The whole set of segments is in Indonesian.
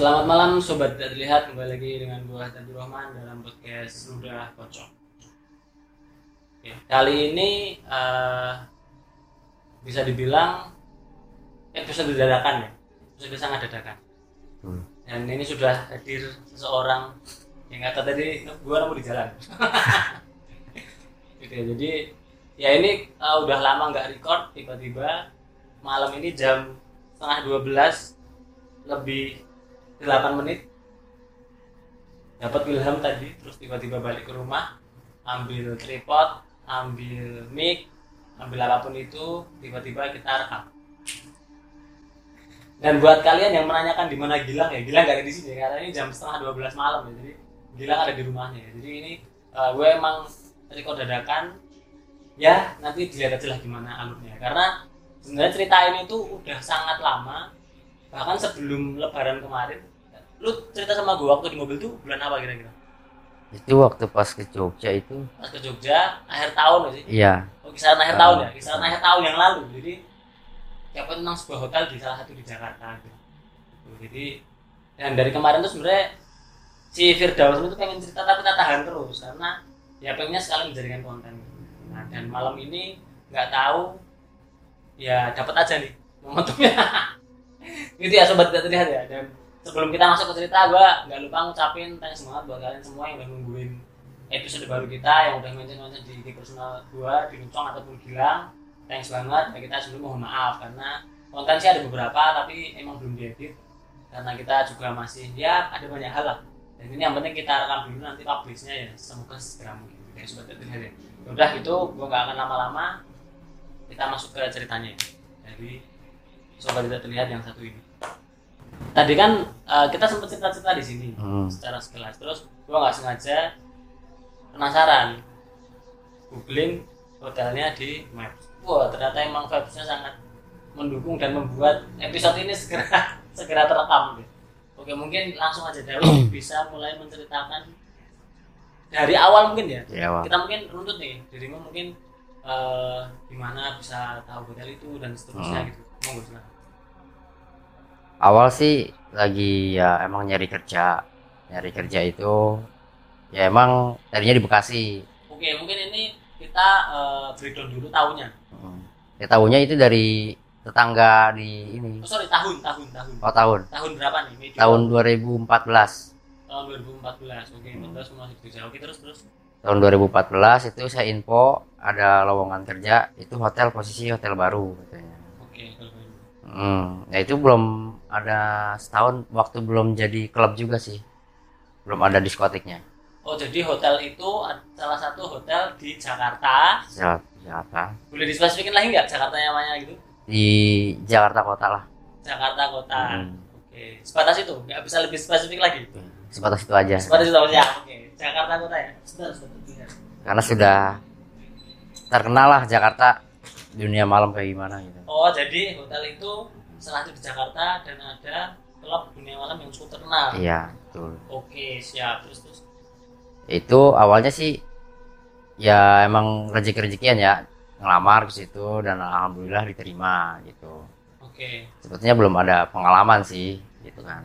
Selamat malam sobat tidak terlihat kembali lagi dengan gua Tadi Rahman dalam podcast Sudah Kocok. Oke, kali ini eh, bisa dibilang episode dadakan ya, episode sangat dadakan. Hmm. Dan ini sudah hadir seseorang yang kata tadi gua nemu di jalan. gitu ya, jadi ya ini eh, udah lama nggak record tiba-tiba malam ini jam setengah 12 lebih 8 menit. Dapat ilham tadi terus tiba-tiba balik ke rumah ambil tripod ambil mic ambil apa pun itu tiba-tiba kita rekam. Dan buat kalian yang menanyakan di mana Gilang ya Gilang gak ada di sini karena ini jam setengah 12 malam ya jadi Gilang ada di rumahnya ya. jadi ini uh, gue emang record dadakan ya nanti dilihat aja lah gimana alurnya. Karena sebenarnya cerita ini tuh udah sangat lama bahkan sebelum lebaran kemarin lu cerita sama gue waktu di mobil tuh bulan apa kira-kira? Itu waktu pas ke Jogja itu. Pas ke Jogja akhir tahun gak sih? Iya. Oh kisaran akhir Ah. tahun ya? Kisaran akhir tahun yang lalu. Jadi siapa tentang sebuah hotel di salah satu di Jakarta gitu. Jadi dan dari kemarin tuh sebenarnya si Firdaus itu pengen cerita tapi tak tahan terus. Karena ya pengennya sekali menjadikan konten. Nah dan malam ini nggak tahu ya dapat aja nih momentumnya gitu ya sobat tidak terlihat ya. Dan sebelum kita masuk ke cerita gua nggak lupa ngucapin thanks banget buat kalian semua yang udah nungguin episode baru kita yang udah mention-mention di di personal gua di Nucong ataupun Gilang. Thanks banget. Ya kita sebelum mohon maaf karena konten sih ada beberapa tapi emang belum diedit. Karena kita juga masih ya ada banyak hal lah. Dan ini yang penting kita rekam dulu nanti publishnya ya. Semoga segera mungkin. Kayak sobat terlihat ya. Udah gitu. Gua nggak akan lama-lama. Kita masuk ke ceritanya. Ya. jadi sobat tidak terlihat yang satu ini tadi kan eh, kita sempat cerita-cerita di sini Hmm. secara sekilas terus gua nggak sengaja penasaran googling hotelnya di maps wah ternyata emang vibesnya sangat mendukung dan membuat episode ini segera segera terekam gitu. oke mungkin langsung aja Dawi bisa mulai menceritakan dari awal mungkin ya iya Wak. kita mungkin runtut nih dirimu mungkin eh gimana bisa tahu hotel itu dan seterusnya Hmm. gitu monggo silakan awal sih lagi ya emang nyari kerja. Nyari kerja itu ya emang tadinya di Bekasi. Oke mungkin ini kita eh, breakdown dulu tahunnya Hmm. ya tahunya itu dari tetangga di ini. Oh sorry tahun tahun tahun. Oh tahun. Tahun berapa nih? Medio tahun 2014 tahun 2014 oke Hmm. terus masih kerja. Oke terus terus. Tahun 2014 itu saya info ada lowongan kerja itu hotel posisi hotel baru katanya. Hmm, ya itu belum ada setahun waktu belum jadi klub juga sih. Belum ada diskotiknya. oh jadi hotel itu salah satu hotel di Jakarta Siap- Jakarta. boleh dispesifikin lagi nggak Jakarta namanya gitu Di Jakarta kota lah. Jakarta kota Hmm. oke sebatas itu nggak bisa lebih spesifik lagi Sebatas itu aja. sebatas itu ya oke Jakarta kota ya sebentar sebentar. Karena sudah terkenal lah Jakarta dunia malam kayak gimana gitu. oh jadi hotel itu salah satu di Jakarta dan ada klub dunia malam yang cukup terkenal. Iya, betul. oke siap. Terus terus. Itu awalnya sih ya emang rezeki-rezekian ya. Ngelamar ke situ dan alhamdulillah diterima gitu. oke. Sebetulnya belum ada pengalaman sih gitu kan.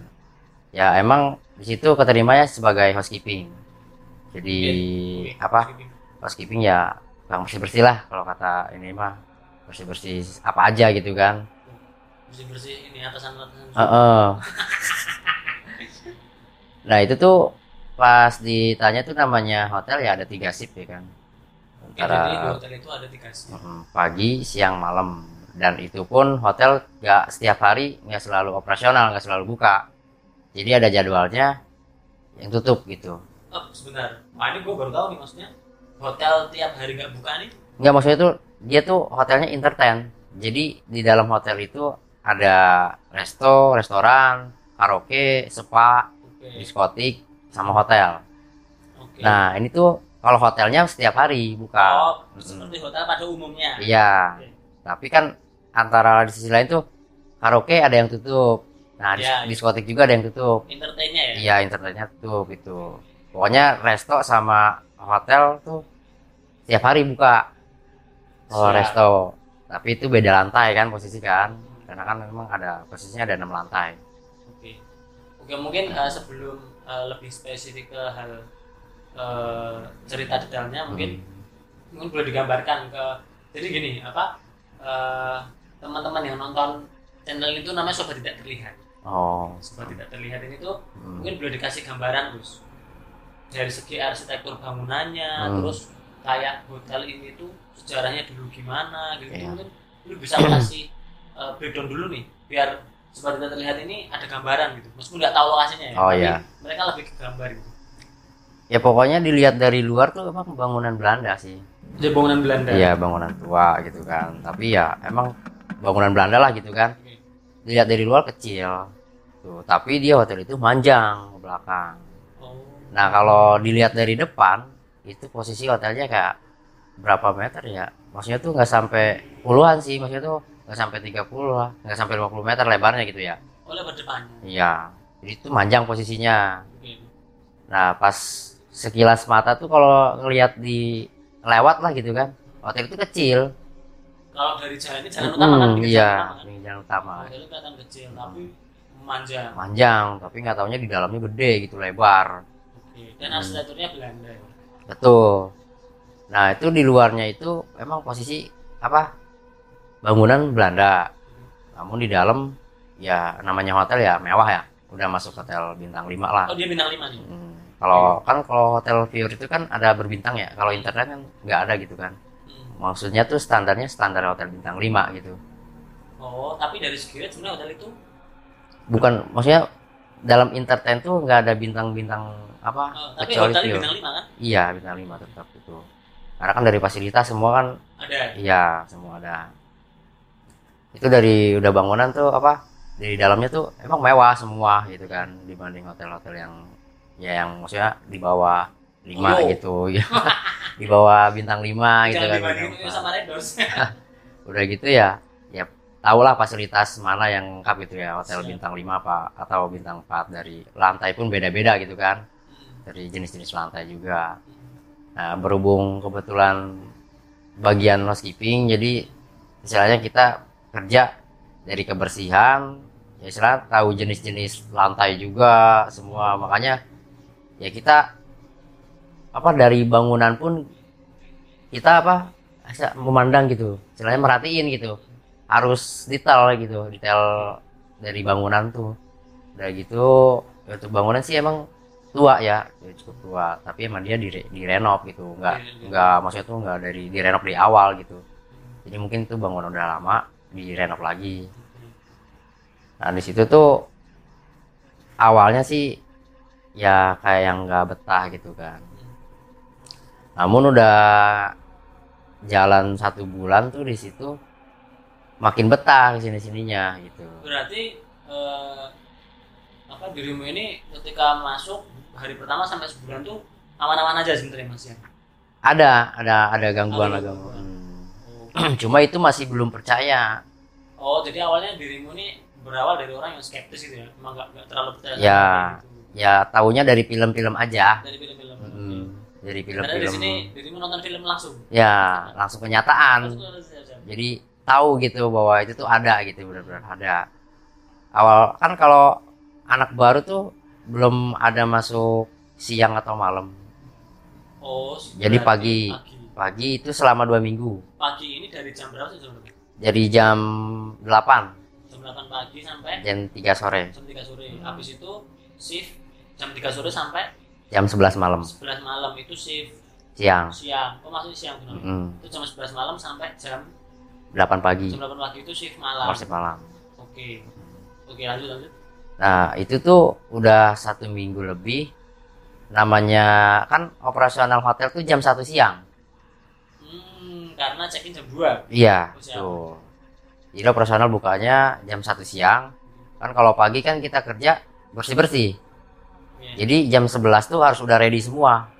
Ya emang di situ keterimanya sebagai housekeeping. Jadi Oke. apa housekeeping ya bang bersih bersih lah kalau kata ini mah bersih bersih apa aja gitu kan bersih bersih ini atasan atasan Heeh. nah itu tuh pas ditanya tuh namanya hotel ya ada tiga shift ya kan antara hotel itu ada tiga shift. mm, pagi siang malam dan itu pun hotel nggak setiap hari nggak selalu operasional nggak selalu buka jadi ada jadwalnya yang tutup gitu Oh, sebentar. Wah, ini gue baru tahu nih maksudnya. Hotel tiap hari nggak buka nih. Nggak maksudnya tuh dia tuh hotelnya entertain jadi di dalam hotel itu ada resto restoran karaoke spa Oke. diskotik sama hotel Oke. nah ini tuh kalau hotelnya setiap hari buka oh, seperti hotel pada umumnya. iya Oke. tapi kan antara di sisi lain tuh karaoke ada yang tutup nah iya. diskotik juga ada yang tutup Entertainnya ya. iya internetnya tutup gitu pokoknya resto sama hotel tuh tiap hari buka oh Siap. resto tapi itu beda lantai kan posisi kan karena kan memang ada posisinya ada enam lantai Oke. Oke mungkin eh, sebelum eh, lebih spesifik ke hal eh, cerita detailnya mungkin mungkin boleh digambarkan ke jadi gini apa eh, teman-teman yang nonton channel itu namanya sobat tidak terlihat oh sobat tidak terlihat ini tuh Hmm. mungkin boleh dikasih gambaran Gus dari segi arsitektur bangunannya Hmm. terus kayak hotel ini tuh sejarahnya dulu gimana gitu Iya. mungkin lu bisa kasih eh, breakdown dulu nih biar sobat tidak terlihat ini ada gambaran gitu. Meskipun nggak tahu lokasinya ya Oh, tapi iya. mereka lebih ke gambar gitu. Ya pokoknya dilihat dari luar tuh emang bangunan Belanda sih. Jadi bangunan Belanda? Iya bangunan tua gitu kan. Tapi ya emang bangunan Belanda lah gitu kan. Dilihat dari luar kecil. Tuh tapi dia hotel itu manjang ke belakang. Oh. Nah kalau dilihat dari depan itu posisi hotelnya kayak berapa meter ya? Maksudnya tuh nggak sampai puluhan sih maksudnya tuh nggak sampai 30 lah nggak sampai 50 meter lebarnya gitu ya. Oleh berdepannya iya. Jadi itu manjang posisinya. Nah pas sekilas mata tuh kalau ngelihat di lewat lah gitu kan. Hotel itu kecil. Kalau dari jalan ini jalan utama kan? Hmm, iya jalan utama kan? jalan utama. Hotelnya kelihatan kecil tapi memanjang panjang tapi nggak taunya di dalamnya gede gitu lebar. Oke. dan Hmm. arsitekturnya Belanda. Betul. Nah itu di luarnya itu emang posisi apa bangunan Belanda. Namun di dalam ya namanya hotel ya mewah ya. Udah masuk hotel bintang 5 lah. Oh dia bintang lima nih. Hmm, kalau kan kalau hotel viewer itu kan ada berbintang ya. Kalau internet kan nggak ada gitu kan. Hmm. maksudnya tuh standarnya standar hotel bintang 5 gitu. Oh, tapi dari segi rate sebenarnya hotel itu? Bukan maksudnya dalam entertain tuh nggak ada bintang-bintang apa oh, tapi kecuali viewer. bintang lima kan? iya bintang 5 tetap itu karena kan dari fasilitas semua kan Ada. iya semua ada itu dari udah bangunan tuh apa di dalamnya tuh emang mewah semua gitu kan dibanding hotel-hotel yang ya yang maksudnya di bawah lima Oh. gitu ya di bawah bintang lima gitu kan itu sama udah gitu ya ya tahulah fasilitas mana yang lengkap gitu ya hotel Siap. bintang 5 apa atau bintang 4 dari lantai pun beda-beda gitu kan. Dari jenis-jenis lantai juga. Nah berhubung kebetulan bagian housekeeping jadi istilahnya kita kerja dari kebersihan ya istilah tahu jenis-jenis lantai juga semua. Makanya ya kita apa dari bangunan pun kita apa memandang gitu. Istilahnya merhatiin gitu. Harus detail gitu detail dari bangunan tuh. Udah gitu untuk bangunan sih emang tua ya cukup tua. Tapi emang dia dire, direnov gitu. Nggak Iya, iya. nggak maksudnya tuh nggak dari direnov di awal gitu. Jadi mungkin itu bangunan udah lama direnov lagi. Nah di situ tuh awalnya sih ya kayak yang nggak betah gitu kan. Namun udah jalan satu bulan tuh di situ makin betah ke sini sininya gitu. Berarti eh, apa dirimu ini ketika masuk hari pertama sampai sebulan tuh aman-aman aja sebenarnya Mas ya. ada ada ada gangguan Ada gangguan Oh. cuma itu masih belum percaya Oh, jadi awalnya dirimu ini berawal dari orang yang skeptis gitu ya. Emang nggak nggak terlalu percaya Ya. gitu. ya taunya dari film-film aja Dari film-film. Hmm, dari Karena di sini film-film dirimu nonton film langsung. ya langsung kenyataan Langsung jadi tahu gitu bahwa itu tuh ada gitu benar-benar ada awal kan kalau anak baru tuh belum ada masuk siang atau malam Oh, Jadi pagi. Pagi. pagi itu selama dua minggu Pagi ini dari jam berapa sih jam berapa? jadi jam 8 Jam 8 pagi sampai jam 3 sore jam 3 sore. Habis itu shift jam 3 sore sampai jam 11 malam 11 malam itu shift siang siang. Oh, maksudnya siang benar. Mm, Itu jam 11 malam sampai jam 8 pagi jam 8 pagi itu shift malam. masih malam Oke. Oke, lanjut lanjut. Nah itu tuh udah satu minggu lebih. Namanya kan operasional hotel tuh jam satu siang. Hmm, karena check-in jam 2. iya tuh jadi operasional bukanya jam satu siang. Kan kalau pagi kan kita kerja bersih bersih Oke. jadi jam 11 tuh harus udah ready semua.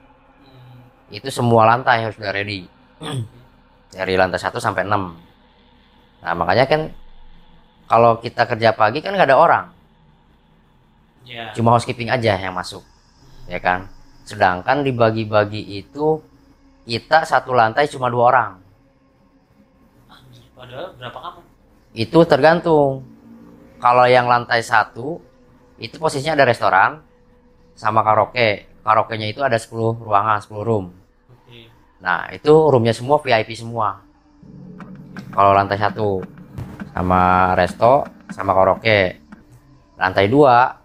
Hmm. itu semua lantai harus udah ready. Dari lantai 1 sampai 6 nah makanya kan kalau kita kerja pagi kan nggak ada orang Ya. cuma housekeeping aja yang masuk ya kan sedangkan dibagi-bagi itu kita satu lantai cuma dua orang Padahal berapa kamar? itu tergantung kalau yang lantai satu itu posisinya ada restoran sama karaoke. Karaoke-nya itu ada 10 ruangan, 10 room. Nah, itu roomnya semua VIP semua. Kalau lantai satu sama resto sama karaoke. Lantai dua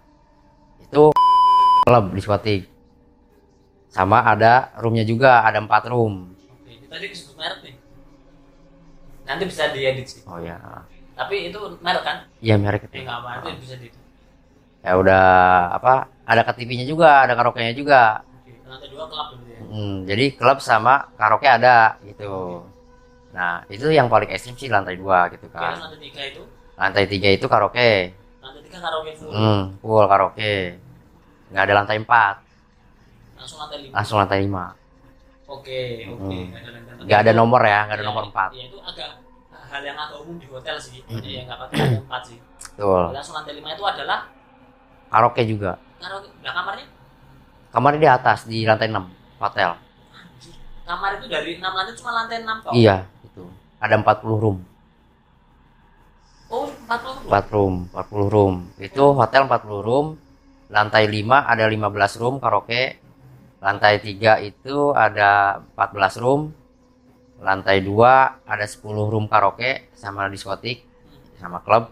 itu klub diskotik. Sama ada roomnya juga, ada empat room. Oke. Itu tadi disebut merek nih. Nanti bisa diedit sih. Oh ya, Tapi itu merek kan? iya merek itu. nggak apa-apa itu bisa di. Ya udah apa? Ada KTV-nya juga, ada karaoke-nya juga. Oke. Lantai dua klub dulu ya. Hmm, jadi klub sama karaoke ada gitu. Nah, itu yang paling ekstrim sih lantai dua gitu Oke, kan. lantai tiga itu, Lantai tiga itu karaoke. Karaoke full. Hmm, full karaoke. Nggak ada lantai empat, Langsung lantai lima. langsung lantai lima. Oke, oke. Hmm. Nggak ada lantai empat. Nggak ada nomor ya, nggak ada Iya, nomor empat. Iya itu agak hal yang agak umum di hotel sih. Hmm. Iya nggak pakai lantai empat sih. Betul. Langsung lantai lima itu adalah Karaoke juga. karaoke. Nah kamarnya? Kamarnya di atas di lantai 6 hotel. Kamar itu dari enam lantai cuma lantai enam kok. Iya, itu. Ada 40 room. Oh empat puluh. 4 room, 40 room. Itu hotel 40 room. Lantai 5 ada 15 room karaoke. Lantai 3 itu ada 14 room. Lantai 2 ada 10 room karaoke sama diskotik sama klub.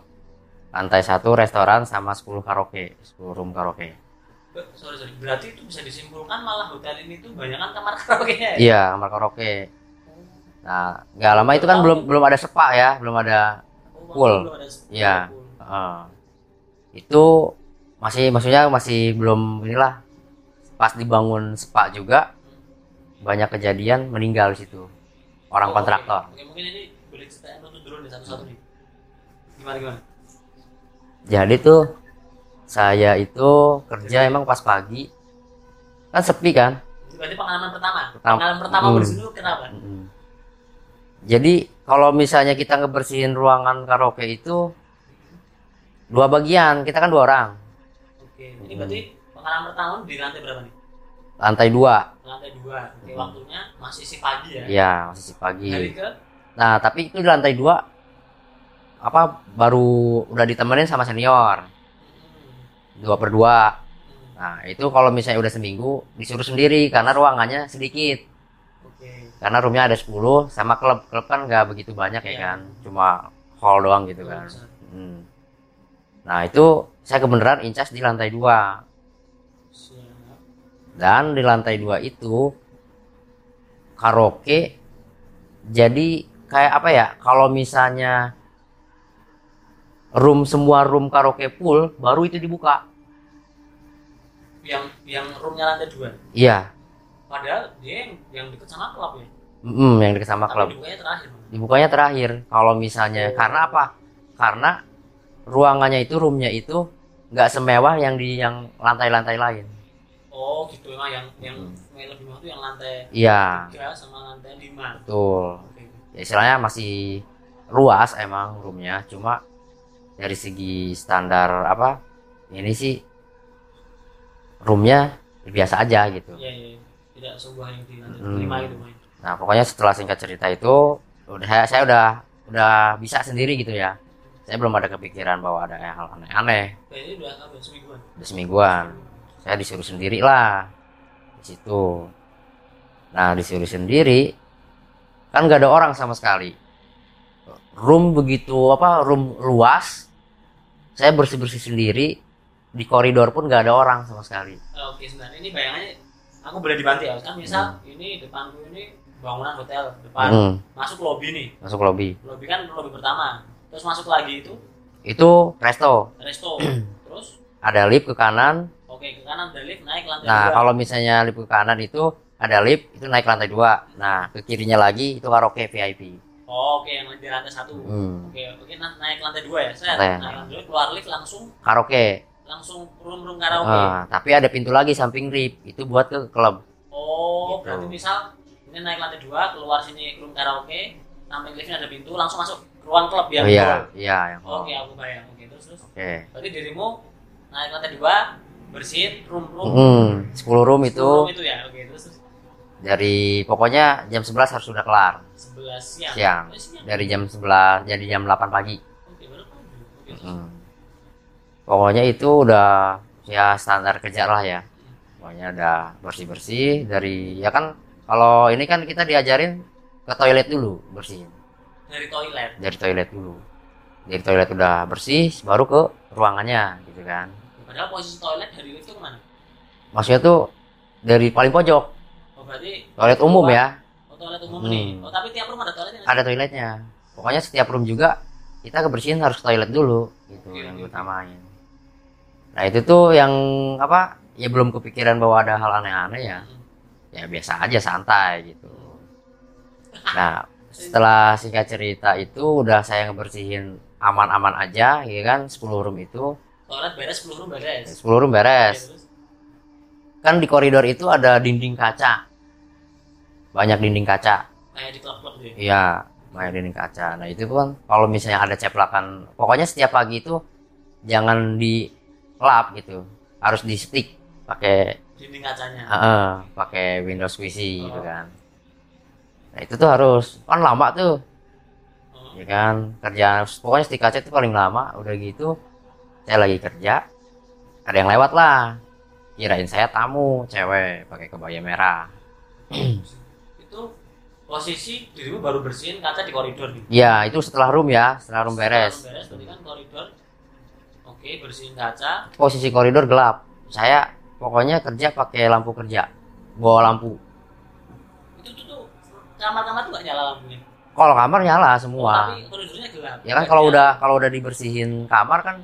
Lantai 1 restoran sama 10 karaoke, 10 room karaoke. Sorry sorry. Berarti itu bisa disimpulkan malah hotel ini tuh banyak kan kamar karaoke ya. Iya, kamar karaoke. Nah, nggak lama itu kan belum belum ada spa ya, belum ada Iya. full. Heeh. itu masih maksudnya masih belum inilah pas dibangun spa juga banyak kejadian meninggal di situ orang Oh, kontraktor Oke, Oke, mungkin ini boleh ceritain untuk dulu nih satu-satu nih. Gimana gimana? jadi tuh saya itu kerja emang pas pagi kan sepi kan berarti pengalaman pertama. Pengalaman pertama Hmm. dulu kenapa? Mm. jadi kalau misalnya kita ngebersihin ruangan karaoke itu dua bagian kita kan dua orang Oke, ini berarti pengalaman pertama di lantai berapa nih? lantai dua Lantai dua. Oke, Hmm. waktunya masih si pagi ya. ya masih si pagi Hari ke Nah, tapi itu di lantai dua apa baru udah ditemenin sama senior Hmm. dua per dua. Nah, itu kalau misalnya udah seminggu disuruh sendiri karena ruangannya sedikit. Karena roomnya ada 10 sama klub. Klub kan nggak begitu banyak ya Iya. kan. Cuma hall doang gitu kan. besar. Hmm. Nah, itu saya kebenaran incas di lantai dua. Dan di lantai dua itu karaoke jadi kayak apa ya kalau misalnya room semua room karaoke full baru itu dibuka Yang yang roomnya lantai dua. iya Padahal dia yang, yang deket sama klub ya. mm, yang dekat sama Tapi klub dibukanya terakhir. dibukanya terakhir kalau misalnya Oh. karena apa karena ruangannya itu roomnya itu nggak semewah yang di yang lantai-lantai lain Oh gitu emang yang yang Hmm. yang lebih mewah tuh yang lantai iya sama lantai lima. betul Oke. ya, istilahnya masih luas emang roomnya cuma dari segi standar apa ini sih roomnya biasa aja gitu Iya iya. Tidak sebuah yang di lantai Hmm. lima itu main. nah pokoknya setelah singkat cerita itu udah saya, udah udah bisa sendiri gitu ya. Saya belum ada kepikiran bahwa ada hal aneh-aneh. Kayaknya udah apa semingguan. udah semingguan. Saya disuruh sendiri lah di situ. Nah disuruh sendiri kan nggak ada orang sama sekali. Room begitu apa room luas saya bersih bersih sendiri di koridor pun nggak ada orang sama sekali. Eh, Oke sebentar. Ini bayangannya aku boleh dibantu ya kan misal Hmm. ini depanku ini bangunan hotel depan Mm, masuk lobby nih. Masuk lobby. Lobby kan lobby pertama. Terus masuk lagi itu? Itu resto. Resto. Terus? Ada lift ke kanan. Oke ke kanan ada lift naik lantai nah dua. kalau misalnya lift ke kanan itu ada lift itu naik lantai dua. Nah ke kirinya lagi itu karaoke VIP oh, oke yang di lantai satu. Hmm. oke oke na- naik ke lantai dua ya saya naik. Lantai dua keluar lift langsung. Karaoke langsung room room karaoke. Ah, tapi ada pintu lagi samping lift itu buat ke klub. Oh Gitu. berarti misal ini naik lantai dua keluar sini room karaoke samping liftnya ada pintu langsung masuk ruang klub ya? Oh. iya iya. Yang oke aku bayang oke terus terus. Oke. Berarti dirimu naik lantai dua bersihin room room Hmm, 10 room itu. Room itu ya? Oke terus, terus. Dari pokoknya jam 11 harus sudah kelar. 11 siang. Siang. Oh, siang. dari jam 11 jadi jam 8 pagi. Oke baru pagi. Oke terus. Hmm. Pokoknya itu udah ya standar kerja lah ya. Pokoknya udah bersih bersih dari ya kan kalau ini kan kita diajarin ke toilet dulu bersihin. Dari toilet. Dari toilet dulu. Dari toilet udah bersih baru ke ruangannya gitu kan. Padahal posisi toilet dari itu ke mana maksudnya tuh dari paling pojok. Oh berarti toilet umum ya. Oh, toilet umum Hmm. nih oh tapi tiap rumah ada toiletnya ada toiletnya. Pokoknya setiap room juga kita kebersihin harus toilet dulu gitu Oke, yang oke. diutamain nah itu tuh yang apa ya belum kepikiran bahwa ada hal aneh-aneh ya. Ya biasa aja santai gitu. Nah setelah singkat cerita itu udah saya ngebersihin aman-aman aja ya kan 10 room itu. Toilet beres 10 room beres. 10 room beres. Terus? kan di koridor itu ada dinding kaca. Banyak dinding kaca. Kayak di klub-klub gitu ya? Iya, banyak dinding kaca. Nah itu kan kalau misalnya ada ceplakan, pokoknya setiap pagi itu jangan di lap gitu, harus di stick pakai dinding kacanya Heeh, pakai Windows PC gitu kan. Nah itu tuh harus kan lama tuh, oh. ya kan kerjaan pokoknya stick kaca itu paling lama. Udah gitu saya lagi kerja, ada yang lewat lah, kirain saya tamu cewek pakai kebaya merah. itu posisi dirimu baru bersihin kaca di koridor nih Ya itu setelah room ya, setelah room beres. Setelah room beres berarti kan koridor oke bersihin kaca posisi koridor gelap. Saya pokoknya kerja pakai lampu kerja, bawa lampu. itu tuh tuh kamar-kamar tuh gak nyala lampunya Kalau kamar nyala Oh, semua. tapi koridornya gelap Ya kan kalau udah kalau udah dibersihin kamar kan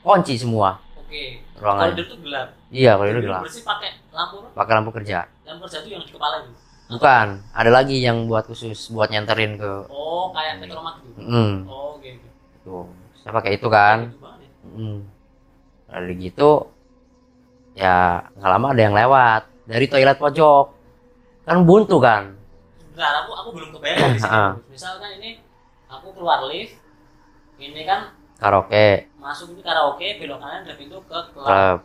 kunci semua oke ruangan. koridor tuh gelap Iya koridor gelap. bersih pakai lampu Pakai lampu kerja. lampu kerja tuh yang di kepala itu Bukan, ada lagi yang buat khusus buat nyenterin ke. oh kayak petromak gitu Hmm, oh oke oke tuh. Saya pakai itu kan. Ya. Hmm. Dari gitu ya nggak lama ada yang lewat dari toilet pojok. Kan buntu kan. Bentar, aku aku belum kebayang di sini. Heeh. Misalkan ini aku keluar lift, ini kan Karaoke, masuk ini karaoke, belok kanan ada pintu ke klub. klub.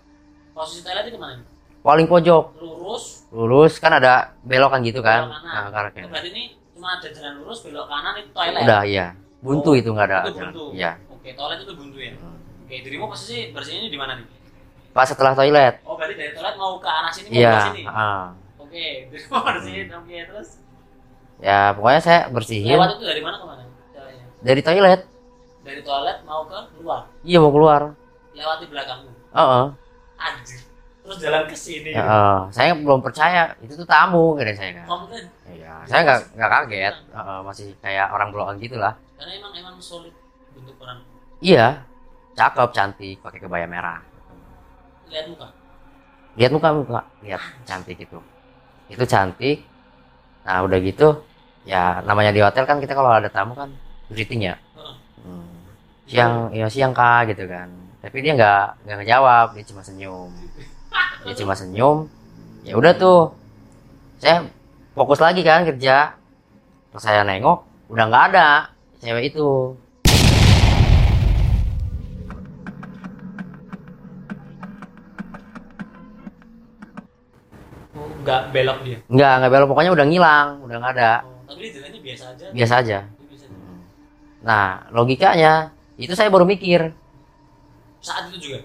Posisi toilet itu ke mana? Paling pojok. Lurus, lurus kan ada belokan gitu kan belok kanan. nah, karaoke. Itu berarti ini cuma ada jalan lurus, belok kanan itu toilet. udah iya buntu Oh, itu nggak ada itu jalan. buntu. iya Oke, toilet itu buntu ya. Oke, dirimu posisi bersihnya di mana nih? pas setelah toilet Oh, berarti dari toilet mau ke arah sini, mau iya ke sini. ah. Oke, dirimu bersihin, oke terus ya pokoknya saya bersihin lewat itu dari mana ke mana? Caranya? dari toilet Dari toilet mau ke luar, iya mau keluar lewati belakangmu. Heeh. Anjir. Terus jalan ke sini. Ya, eh, saya belum percaya itu tuh tamu kira saya kan Kamu kan Iya, saya nggak nggak kaget Heeh, masih kayak orang blokan gitulah karena emang emang solid bentuk orang iya cakep cantik pakai kebaya merah. Lihat muka. Lihat muka muka. Lihat cantik itu itu cantik. Nah udah gitu ya namanya di hotel kan kita kalau ada tamu kan greeting ya. Hmm. siang ya siang kak gitu kan. Tapi dia nggak nggak ngejawab dia cuma senyum. Dia cuma senyum. Ya udah tuh saya fokus lagi kan kerja. Pas saya nengok udah nggak ada cewek itu nggak belok dia? Nggak nggak belok. Pokoknya udah ngilang udah nggak ada. Oh, tapi dia jalannya biasa aja. Biasa aja. Biasa. nah logikanya itu saya baru mikir. Saat itu juga?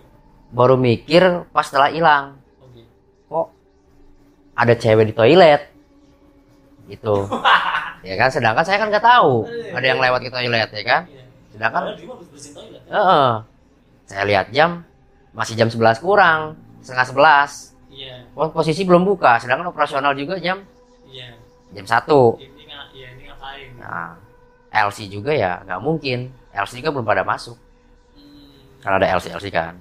Baru mikir pas setelah hilang. Oke. Kok ada cewek di toilet? Gitu. Ya kan sedangkan saya kan nggak tahu. Ada yang lewat ke toilet ya kan? Iya. Sedangkan toilet. Heeh. saya lihat jam masih jam 11 kurang setengah 11 iya. Wah, posisi belum buka sedangkan operasional juga jam iya. jam 1 ini nggak iya ini ngapain? Nah LC juga ya nggak mungkin. LC kan belum pada masuk. Hmm. kan ada LC LC kan.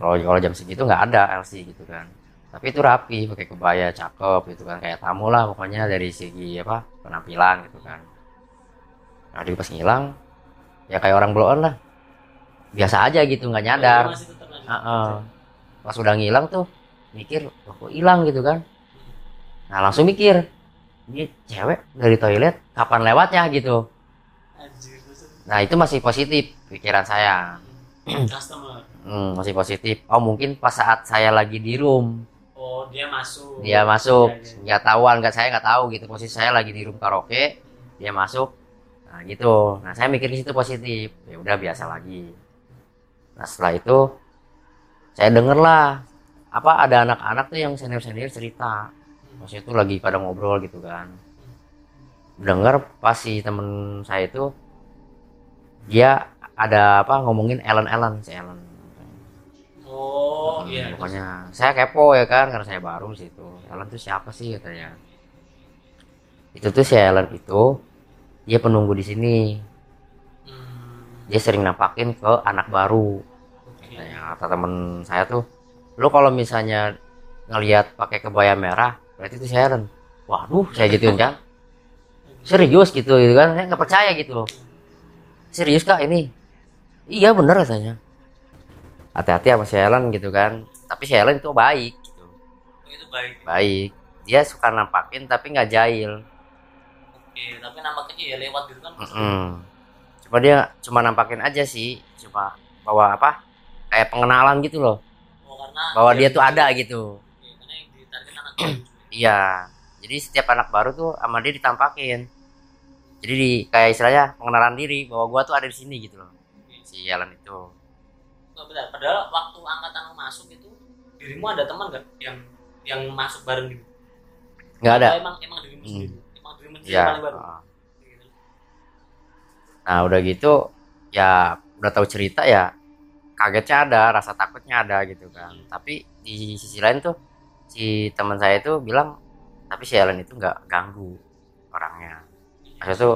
Kalau kalau jam segitu nggak ada LC gitu kan. Tapi itu rapi pakai kebaya cakep gitu kan. Kayak tamu lah pokoknya dari segi apa penampilan gitu kan. Nah dia pas ngilang ya kayak orang blow on lah. Biasa aja gitu nggak nyadar. Dia masih tetap lanjut. Heeh. pas udah ngilang tuh mikir "Loh, kok hilang? gitu kan. Nah langsung mikir ini cewek dari toilet kapan lewatnya? gitu. Nah itu masih positif pikiran saya. Hmm, masih positif. Oh mungkin pas saat saya lagi di room. Oh dia masuk. Dia masuk. Iya, iya. nggak tahuan nggak saya nggak tahu gitu. Posisi saya lagi di room karaoke dia masuk. Nah gitu. Nah saya mikir di situ positif. Ya udah biasa lagi. Nah setelah itu saya denger lah apa ada anak-anak tuh yang senior senior cerita. Maksudnya tuh lagi pada ngobrol gitu kan. Dengar pas si temen saya itu dia ada apa ngomongin Ellen Ellen si Ellen. Oh Hmm, iya. Pokoknya saya kepo ya kan karena saya baru di situ. Ellen tuh siapa sih katanya. Itu tuh si Ellen itu dia penunggu di sini. Hmm, dia sering nampakin ke anak baru. Katanya kata temen saya tuh lu kalau misalnya ngelihat pakai kebaya merah berarti itu Ellen waduh saya gituin kan serius gitu gitu kan? Saya nggak percaya gitu serius kak ini? Iya bener katanya. Hati-hati sama Ellen gitu kan. Tapi Ellen itu baik gitu. Itu baik. Baik. Dia suka nampakin tapi nggak jahil. Oke tapi kecil ya lewat gitu kan Mm-mm. cuma dia cuma nampakin aja sih. Cuma bawa apa? Kayak pengenalan gitu loh karena bahwa dia yang tuh ada gitu baru. iya jadi setiap anak baru tuh sama dia ditampakin jadi di kayak istilahnya pengenalan diri bahwa gua tuh ada di sini gitu loh si Ellen itu Oh, bentar. Padahal waktu angkatan lu masuk itu dirimu ada teman nggak yang yang masuk bareng gitu? nggak ada Atau emang emang dirimu Hmm. sendiri? Emang dirimu sendiri ya paling baru? Gitu. nah udah gitu ya udah tahu cerita ya kagetnya ada rasa takutnya ada gitu kan tapi di sisi lain tuh si teman saya itu bilang tapi si Ellen itu nggak ganggu orangnya maksudnya tuh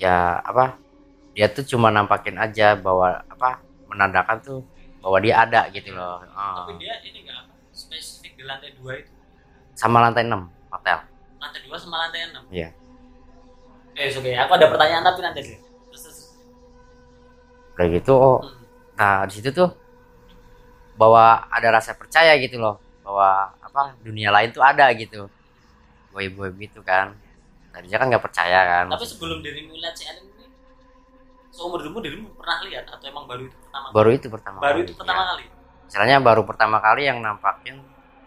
ya apa dia tuh cuma nampakin aja bahwa apa menandakan tuh bahwa dia ada gitu loh Oh. Tapi dia ini nggak apa spesifik di lantai dua itu. sama lantai 6 hotel Lantai dua sama lantai enam. Iya. Eh, oke. Aku ada pertanyaan tapi nanti deh. Terus, terus. udah gitu oh Hmm. Nah di situ tuh bahwa ada rasa percaya gitu loh bahwa apa dunia lain tuh ada gitu gue gitu kan tadinya kan nggak percaya kan Tapi sebelum dirimu lihat si Ellen ini, seumur hidupmu dirimu pernah lihat atau emang baru itu pertama? baru itu pertama baru kali, itu pertama ya. kali. istilahnya baru pertama kali yang nampakin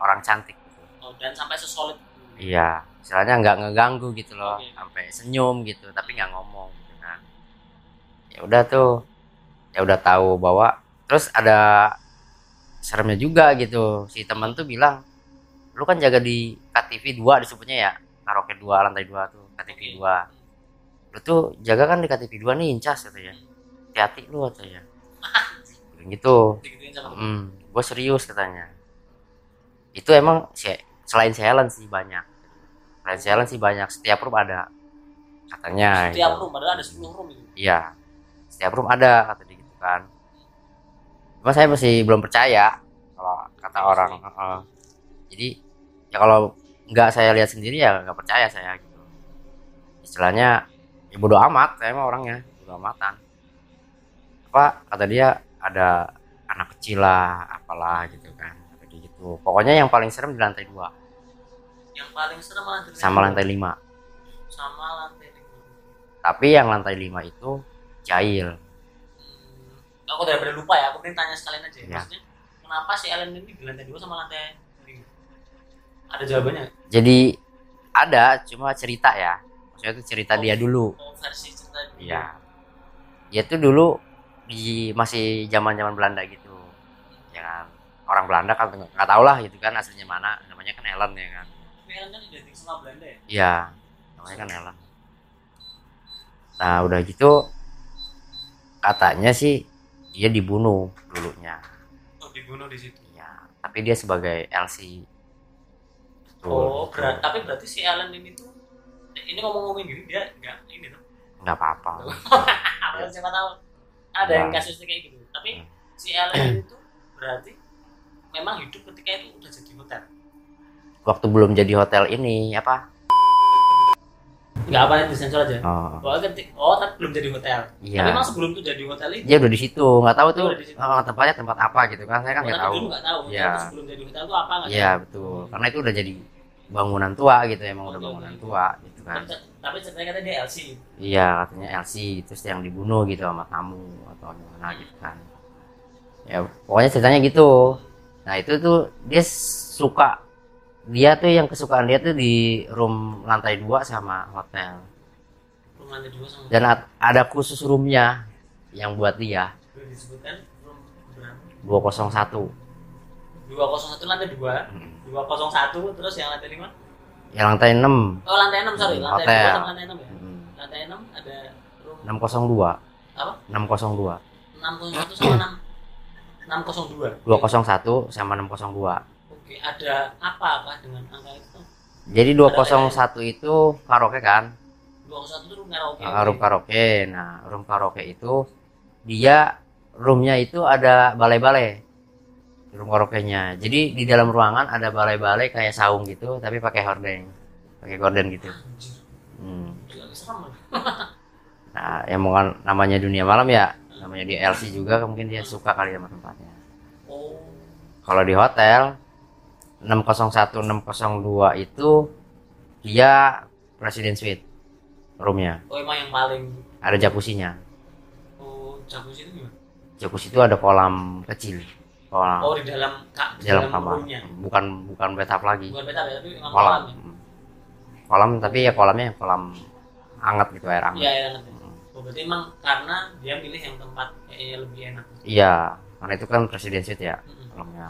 orang cantik gitu. Oh, dan sampai sesolid iya istilahnya nggak ngeganggu gitu loh Oke. sampai senyum gitu tapi nggak ngomong gitu kan ya udah tuh ya udah tahu bahwa terus ada seremnya juga gitu. Si teman tuh bilang lu kan jaga di KTV 2 disebutnya ya karaoke 2 lantai 2 tuh KTV 2 lu tuh jaga kan di KTV 2 nih incas katanya hati-hati lu katanya gitu. Hmm, gue serius katanya. Itu emang selain Helen sih banyak. Selain Helen sih banyak. Setiap room ada katanya setiap gitu. room padahal ada 10 room iya. Setiap room ada kata dia kan. Cuma saya masih belum percaya kalau kata orang Heeh. jadi ya kalau nggak saya lihat sendiri ya nggak percaya saya gitu. Istilahnya ya bodo amat saya mah orangnya bodo amatan. Apa kata dia ada anak kecil lah apalah gitu kan dia gitu. Pokoknya yang paling serem di lantai dua. Yang paling serem lantai sama lantai lima. Sama lantai lima. tapi yang lantai lima itu jahil Aku daripada lupa ya, aku pengen tanya sekalian aja. Ya. Maksudnya, kenapa si Ellen ini di lantai dua sama lantai lima? Ada jawabannya? jadi ada cuma cerita ya maksudnya itu cerita dia dulu Oh, versi cerita dulu. Iya. Dia tuh dulu di masih zaman-zaman Belanda gitu. Ya kan. Orang Belanda kan nggak tahu lah gitu kan aslinya mana. Namanya kan Ellen ya kan. Ellen kan identik sama Belanda ya? Iya. Namanya kan Ellen. Nah, udah gitu katanya sih dia dibunuh dulunya. Oh, dibunuh di situ. Iya. Tapi dia sebagai LC. Tuh, Oh, berat. Tapi berarti si Ellen ini tuh ini ngomong-ngomongin gini dia nggak ini tuh. nggak apa-apa. Apa siapa tahu ada yang Ya. kasusnya kayak gitu. Tapi Hmm. si Ellen itu berarti memang hidup ketika itu udah jadi hotel. Waktu belum jadi hotel ini apa? Nggak apa nanti sensor aja. Oh, Oh, ketik, oh tapi belum jadi hotel. iya. Tapi memang sebelum itu jadi hotel itu. dia udah di situ nggak tahu tuh oh, tempatnya tempat apa gitu kan saya kan Oh, nggak tapi tahu dulu nggak tahu. Iya. Sebelum jadi hotel itu apa nggak iya betul karena itu udah jadi bangunan tua gitu emang udah Oke, bangunan oke. tua gitu kan Tapi, tapi ceritanya katanya dia LC. iya katanya LC terus yang dibunuh gitu sama tamu atau gimana gitu kan ya pokoknya ceritanya gitu nah itu tuh dia suka dia tuh yang kesukaan dia tuh di room lantai 2 sama hotel. Room lantai dua sama dan ad- ada khusus roomnya yang buat dia. Boleh disebutkan room 201 201 lantai 2 Hmm. 201 terus yang lantai 5 yang lantai 6 oh lantai 6 sorry. Lantai Hotel. 2 sama lantai 6 ya? Hmm. lantai 6 ada room 602 apa? 602 601 sama 6 602 201 sama 602 oke ada apa apa dengan angka itu? Jadi 201 itu karaoke kan? 201 itu room karaoke Ah, room karaoke. Nah room karaoke itu dia roomnya itu ada balai-balai room karaoke-nya. Jadi di dalam ruangan ada balai-balai kayak saung gitu tapi pakai hordeng pakai gorden gitu. Anjir, hmm. nah yang bukan namanya dunia malam ya namanya di LC juga mungkin dia suka kali sama tempatnya. Oh. Kalau di hotel 601 602 itu dia presiden suite roomnya. Oh emang yang paling ada jacuzzinya. Oh jacuzzi itu gimana? Jacuzzi itu ada kolam kecil. Kolam. Oh di dalam di dalam kamar. roomnya? Bukan bukan bathtub lagi. Bukan beta ya tapi kolam. kolam ya? Kolam tapi ya kolamnya kolam hangat gitu air hangat. Iya iya ngerti oh berarti emang karena dia milih yang tempat kayaknya lebih enak. Iya karena itu kan presiden suite ya Mm-mm. kolamnya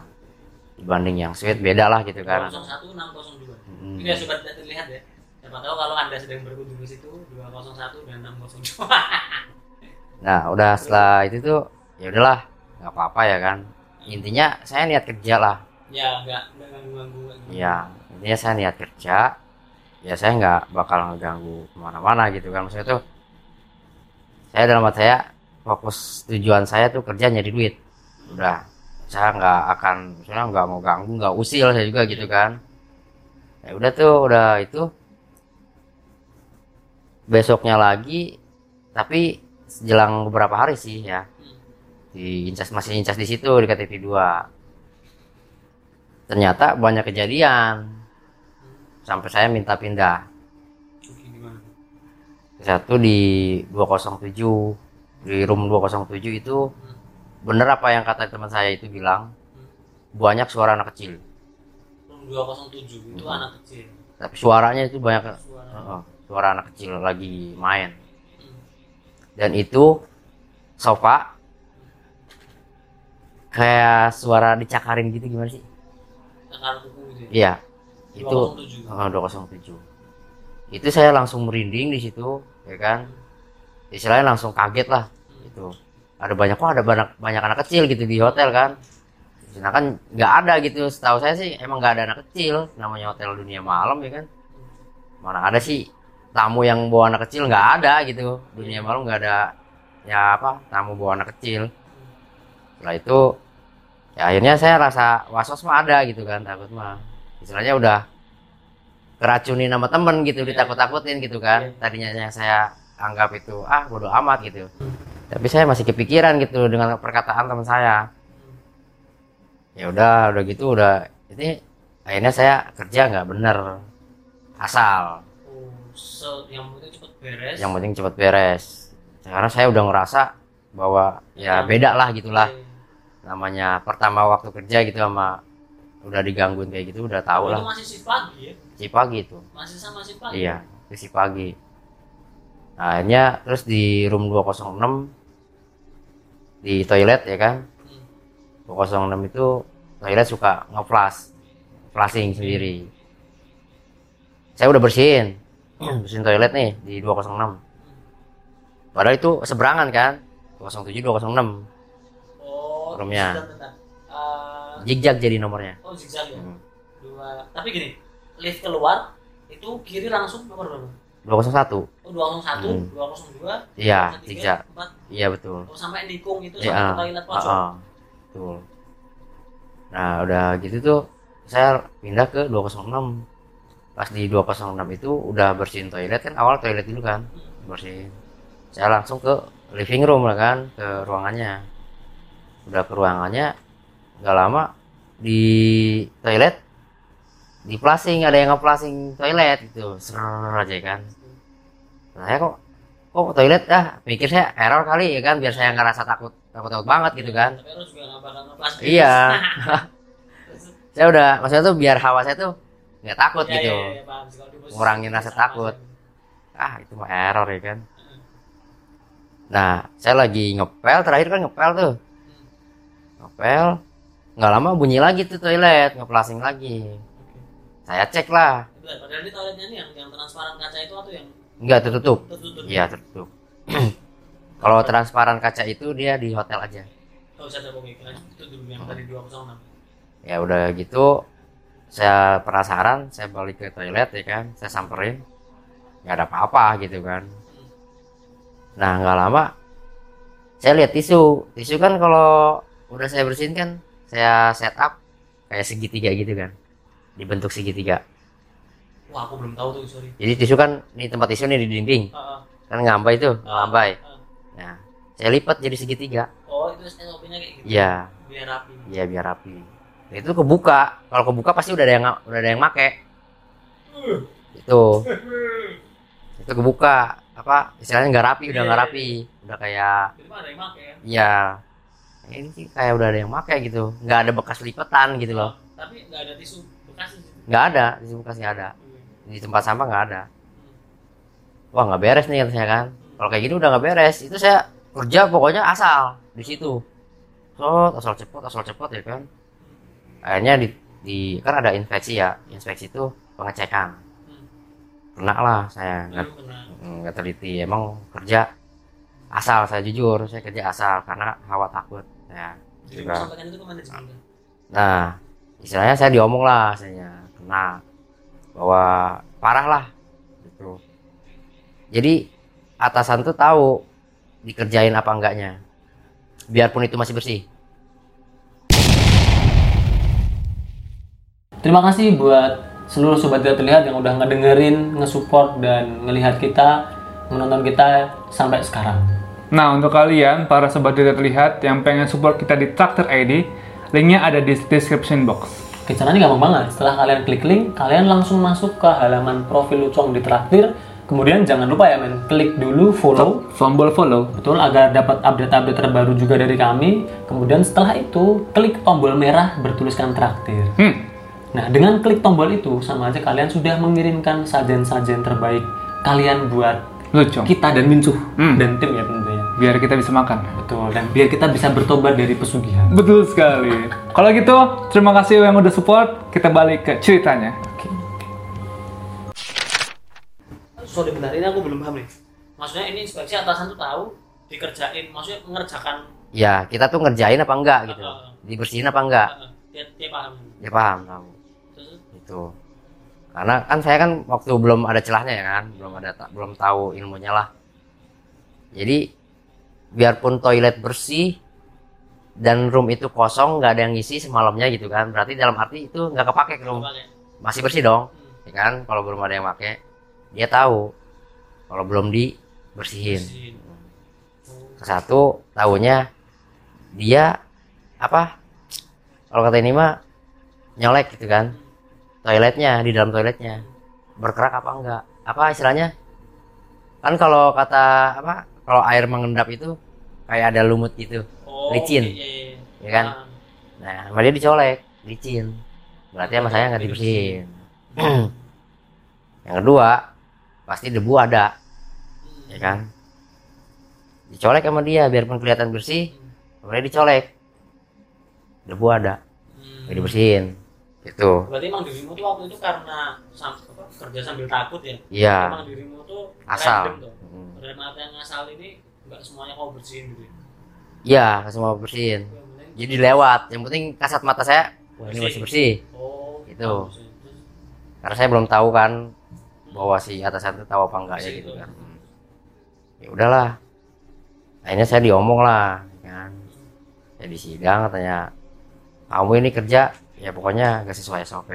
dibanding yang suite beda lah gitu kan 201 602 Hmm. ini ya sobat terlihat ya siapa tahu kalau anda sedang berkunjung ke situ 201 dan 602 Nah, udah setelah itu tuh ya udahlah, nggak apa-apa ya kan. Intinya saya niat kerja lah. ya nggak nggak ganggu ganggu Ya, intinya saya niat kerja. Ya saya nggak bakal ngeganggu ke mana-mana gitu kan. Maksudnya tuh saya dalam hati saya fokus tujuan saya tuh kerja nyari duit. Udah, saya nggak akan, misalnya nggak mau ganggu, nggak usil saya juga gitu kan. Ya udah tuh, udah itu. Besoknya lagi, tapi jelang beberapa hari sih ya. Di incas masih incas di situ di KTP 2 ternyata banyak kejadian. Sampai saya minta pindah. Satu di 207 di room 207 itu bener apa yang kata teman saya itu bilang? Banyak suara anak kecil. Room 207 itu anak kecil. Tapi suaranya itu banyak. Suara. Heeh, suara anak kecil lagi main. Hmm. dan itu sofa kayak suara dicakarin gitu gimana sih? Akar kuku gitu ya? Iya. Itu 207 Ah, 207 itu saya langsung merinding di situ ya kan? Istilahnya langsung kaget lah itu ada banyak kok ada banyak banyak anak kecil gitu di hotel kan. Sedangkan nggak ada gitu. Setahu saya sih emang nggak ada anak kecil. Namanya hotel dunia malam ya kan. Mana ada sih tamu yang bawa anak kecil? Nggak ada gitu. Dunia malam nggak ada ya apa tamu bawa anak kecil. Setelah itu ya akhirnya saya rasa was was mah ada gitu kan takut mah. Istilahnya udah keracunin sama temen gitu Iya. ditakut-takutin gitu kan. Iya. tadinya yang saya anggap itu ah bodoh amat gitu tapi saya masih kepikiran gitu dengan perkataan teman saya. Ya udah udah gitu udah. Ini akhirnya saya kerja nggak bener. Asal. Oh yang penting cepet beres. Yang penting cepet beres. Karena saya udah ngerasa bahwa ya beda lah gitulah. Oke. namanya pertama waktu kerja gitu sama udah digangguin kayak gitu udah tahu Oh, lah. itu masih shift pagi ya? Si pagi itu. Masih sama shift pagi? Iya itu si pagi. Nah, akhirnya terus di room 206 di toilet ya kan? Hmm. 206 itu toilet suka nge-flush flashing sendiri. Saya udah bersihin bersihin toilet nih di 206 padahal itu seberangan kan? 207 206 oh Roomnya. bentar. Eh, zigzag jadi nomornya. Oh zigzag ya? Hmm. dua. Tapi gini lift keluar itu kiri langsung nomor berapa 201 oh 201 Hmm. 202 Iya, 203, zigzag. 4 iya betul. Oh sampai nikung itu Iya, sampai toilet pojok ah, betul. Nah udah gitu tuh saya pindah ke 206 pas di 206 itu udah bersihin toilet kan awal toilet dulu kan bersihin. Saya langsung ke living room lah kan ke ruangannya. Udah ke ruangannya nggak lama di toilet di flashing ada yang nge-flashing toilet gitu. Ser aja kan saya kok kok toilet? Ah pikir saya error kali ya kan? Biar saya ngerasa takut takut takut banget gitu kan. Iya. saya udah maksudnya tuh biar hawa saya tuh nggak takut Iya, gitu. di posisi Ngurangin rasa takut. ah itu mah error ya kan? Nah saya lagi ngepel terakhir kan ngepel tuh. Ngepel nggak lama bunyi lagi tuh toilet ngeplasing lagi. Saya cek lah. Padahal di toiletnya ini yang yang transparan kaca itu atau yang nggak tertutup. Tertutup. Iya tertutup. Kalau transparan kaca itu dia di hotel aja. Oh saya itu dulu yang tadi 206 ya udah gitu. Saya penasaran saya balik ke toilet ya kan. Saya samperin. Nggak ada apa-apa gitu kan. Nah nggak lama saya lihat tisu. Tisu kan kalau udah saya bersihin kan saya setup kayak segitiga gitu kan. Dibentuk segitiga wah aku belum tahu tuh sorry. Jadi tisu kan ini tempat tisu nih di dinding. Ah, kan ngambai tuh ah, ngambai ah. nah saya lipat jadi segitiga. Oh itu SOP-nya kayak gitu? Iya. Biar rapi. Iya biar rapi. Nah, itu kebuka. Kalau kebuka pasti udah ada yang udah ada yang make. Itu. Itu kebuka. Apa istilahnya nggak rapi udah nggak Iya, rapi. udah kayak jadi mah ada yang make ya? Ya ini sih kayak udah ada yang make gitu. Nggak ada bekas lipatan gitu loh. Tapi nggak ada tisu bekas di nggak ada di bekas nggak ada di tempat sampah nggak ada. Wah nggak beres nih kata saya kan. Kalau kayak gini udah nggak beres. Itu saya kerja pokoknya asal di situ. Sot, asal cepet asal cepet ya kan. Akhirnya di, di kan ada inspeksi ya. Inspeksi itu pengecekan. Kena lah saya nggak nggak teliti. Emang kerja asal saya jujur saya kerja asal karena khawatir takut ya. Jadi juga. Nah, istilahnya saya diomong lah saya kena bahwa parah lah gitu. Jadi atasan tuh tahu dikerjain apa enggaknya. Biarpun itu masih bersih. Terima kasih buat seluruh sobat tidak terlihat yang udah ngedengerin, ngesupport dan ngelihat kita, menonton kita sampai sekarang. Nah, untuk kalian, para sobat tidak terlihat yang pengen support kita di Traktor ID, linknya ada di description box. Oke, caranya gampang banget. Setelah kalian klik link, kalian langsung masuk ke halaman profil Lucong di Traktir. Kemudian jangan lupa ya men, klik dulu follow Tombol follow. Betul, agar dapat update-update terbaru juga dari kami. Kemudian setelah itu, klik tombol merah bertuliskan traktir. Hmm, Nah, dengan klik tombol itu, sama aja kalian sudah mengirimkan sajian-sajian terbaik kalian buat lucu. kita dan Mincuh Hmm. dan tim ya tentunya. Biar kita bisa makan. Betul, dan biar kita bisa bertobat dari pesugihan. Betul sekali. Kalau gitu, terima kasih yang udah support. Kita balik ke ceritanya. Sorry bentar, ini aku belum paham nih. Maksudnya ini inspeksi atasan tuh tahu dikerjain, maksudnya mengerjakan Ya, kita tuh ngerjain apa enggak gitu. Heeh. Dibersihin apa enggak? uh, dia, dia paham. Ya paham, tahu. Terus, Itu. Karena kan saya kan waktu belum ada celahnya ya kan, belum ada belum tahu ilmunya lah. Jadi biarpun toilet bersih dan room itu kosong nggak ada yang ngisi semalamnya gitu kan. Berarti dalam arti itu nggak kepake ke room. Masih bersih dong Hmm. ya kan? Kalau belum ada yang pakai dia tahu. Kalau belum dibersihin Bersihin. ke satu tahunya dia apa? Kalau kata ini mah nyolek gitu kan. Toiletnya di dalam toiletnya. Berkerak apa enggak apa istilahnya? Kan kalau kata apa? Kalau air mengendap itu kayak ada lumut gitu Oh, Licin. oke, iya, iya. Ya kan? Ah. nah sama dia dicolek licin berarti sama saya nggak dibersihin yang kedua pasti debu ada ya kan dicolek sama dia biarpun kelihatan bersih kemudian dicolek debu ada Hmm. dibersihin itu Berarti emang dirimu tuh waktu itu karena sam- apa, kerja sambil takut ya? iya Emang dirimu tuh Asal. random tuh. Hmm. Artian asal ini nggak semuanya kau bersihin gitu. ya? iya semua bersihin penting- jadi lewat yang penting kasat mata saya wah ini masih bersih Oh, Gitu. ya. Terus, karena saya belum tahu kan bahwa si atasan itu tahu apa enggak ya Bersih gitu itu. kan ya udahlah akhirnya saya diomong lah ya kan saya di sidang katanya kamu ini kerja ya pokoknya gak sesuai SOP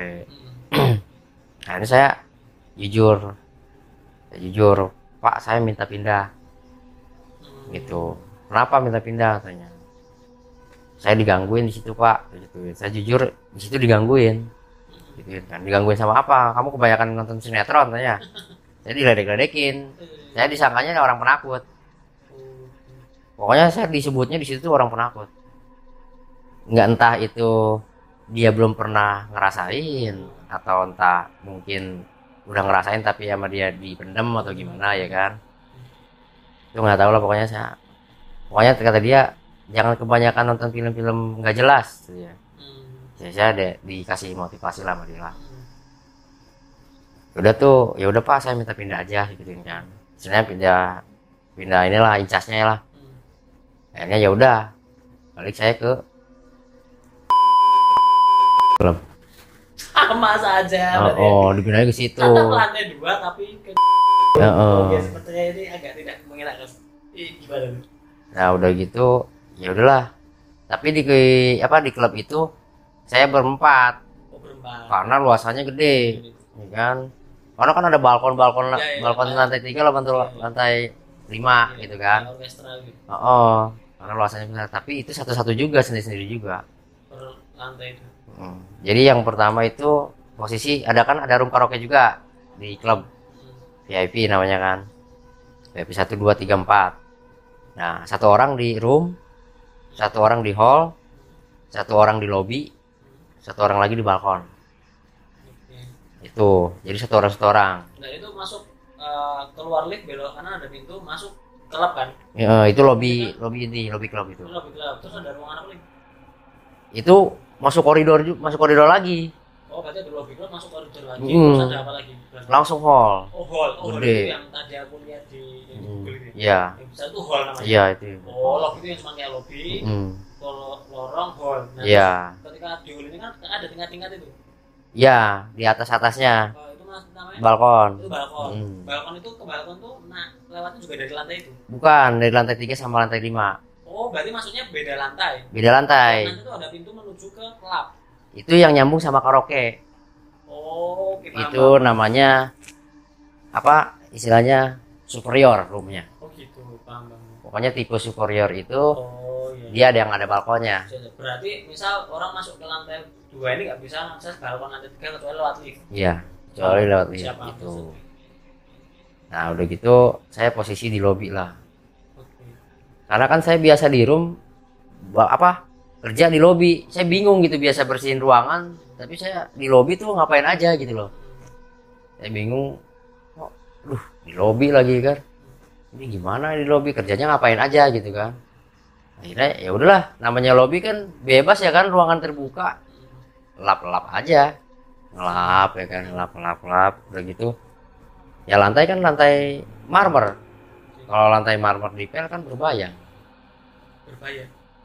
hmm. akhirnya saya jujur saya jujur pak saya minta pindah. Gitu. Kenapa minta pindah? Katanya. Saya digangguin di situ pak. Gitu saya jujur di situ digangguin. Gitu. Kan digangguin sama apa? Kamu kebanyakan nonton sinetron tanya saya diledek-ledekin. Saya disangkanya orang penakut. Pokoknya saya disebutnya di situ orang penakut. Nggak entah itu dia belum pernah ngerasain atau entah mungkin udah ngerasain tapi sama dia dipendam atau gimana ya kan itu nggak tahu lah pokoknya saya pokoknya kata dia jangan kebanyakan nonton film-film nggak jelas. Gitu ya Hmm. saya, saya ada dikasih motivasi lah sama dia lah. Hmm. udah tuh ya udah pak saya minta pindah aja gitu kan. Sebenarnya pindah pindah inilah incasnya lah. Hmm. akhirnya ya udah balik saya ke klub sama saja oh, oh dipindahin ke situ. Lantai dua tapi ke oh. Sepertinya ini agak tidak mengenakan gimana nah udah gitu ya udahlah tapi di apa di klub itu saya berempat Oh berempat karena luasannya gede ya kan karena kan ada balkon balkon Ya, ya, balkon ya. lantai tiga lantai Ya, ya. lantai lima gitu kan orkestra gitu oh, oh. karena luasannya besar tapi itu satu-satu juga sendiri-sendiri juga per lantai itu Hmm. jadi yang pertama itu posisi ada kan ada room karaoke juga di klub. VIP namanya kan. VIP satu dua tiga empat. Nah satu orang di room satu orang di hall satu orang di lobby satu orang lagi di balkon. Oke. itu jadi satu orang satu orang. Nah itu masuk eh, keluar lift belok kanan ada pintu masuk klub kan? Ya, itu lobby lobby ini lobby klub itu. Itu lebih gelap terus ada ruangan apa lagi? Itu masuk koridor masuk koridor lagi. Oh berarti ada lobby klub masuk koridor lagi. Hmm. terus ada apa lagi langsung hall. Oh hall. Oh hall Gede. itu yang tadi aku lihat di di Google itu ya iya. Yang besar itu hall namanya. Iya itu. Oh lobby itu yang cuma kayak lobby Hmm. kalau lorong hall. Nah, iya. ketika di hall ini kan ada tingkat-tingkat itu. Iya di atas atasnya. Oh, itu mas namanya? Balkon. Itu balkon. Hmm. balkon itu ke balkon tuh nah lewatnya juga dari lantai itu? Bukan dari lantai 3 sama lantai 5 oh berarti maksudnya beda lantai? Beda lantai. Nanti tuh ada pintu menuju ke klub. Itu yang nyambung sama karaoke oh paham, itu paham. namanya apa istilahnya superior roomnya. Oh gitu paham paham. Pokoknya tipe superior itu oh iya dia ada yang ada balkonnya. Berarti misal orang masuk ke lantai dua ini nggak bisa mengakses balkon lantai tiga kecuali lewat lift. Iya kecuali lewat lift Siapa itu maksudnya? nah udah gitu saya posisi di lobby lah. Oke. Karena kan saya biasa di room apa kerja di lobby saya bingung gitu biasa bersihin ruangan tapi saya di lobby tuh ngapain aja gitu loh. Saya bingung kok duh di lobby lagi kan ini gimana di lobby? Kerjanya ngapain aja? gitu kan. Akhirnya ya udahlah namanya lobby kan bebas ya kan ruangan terbuka. Lap lap aja. Ngelap ya kan ngelap ngelap ngelap udah gitu. Ya lantai kan lantai marmer. Kalau lantai marmer di pel kan berbayang.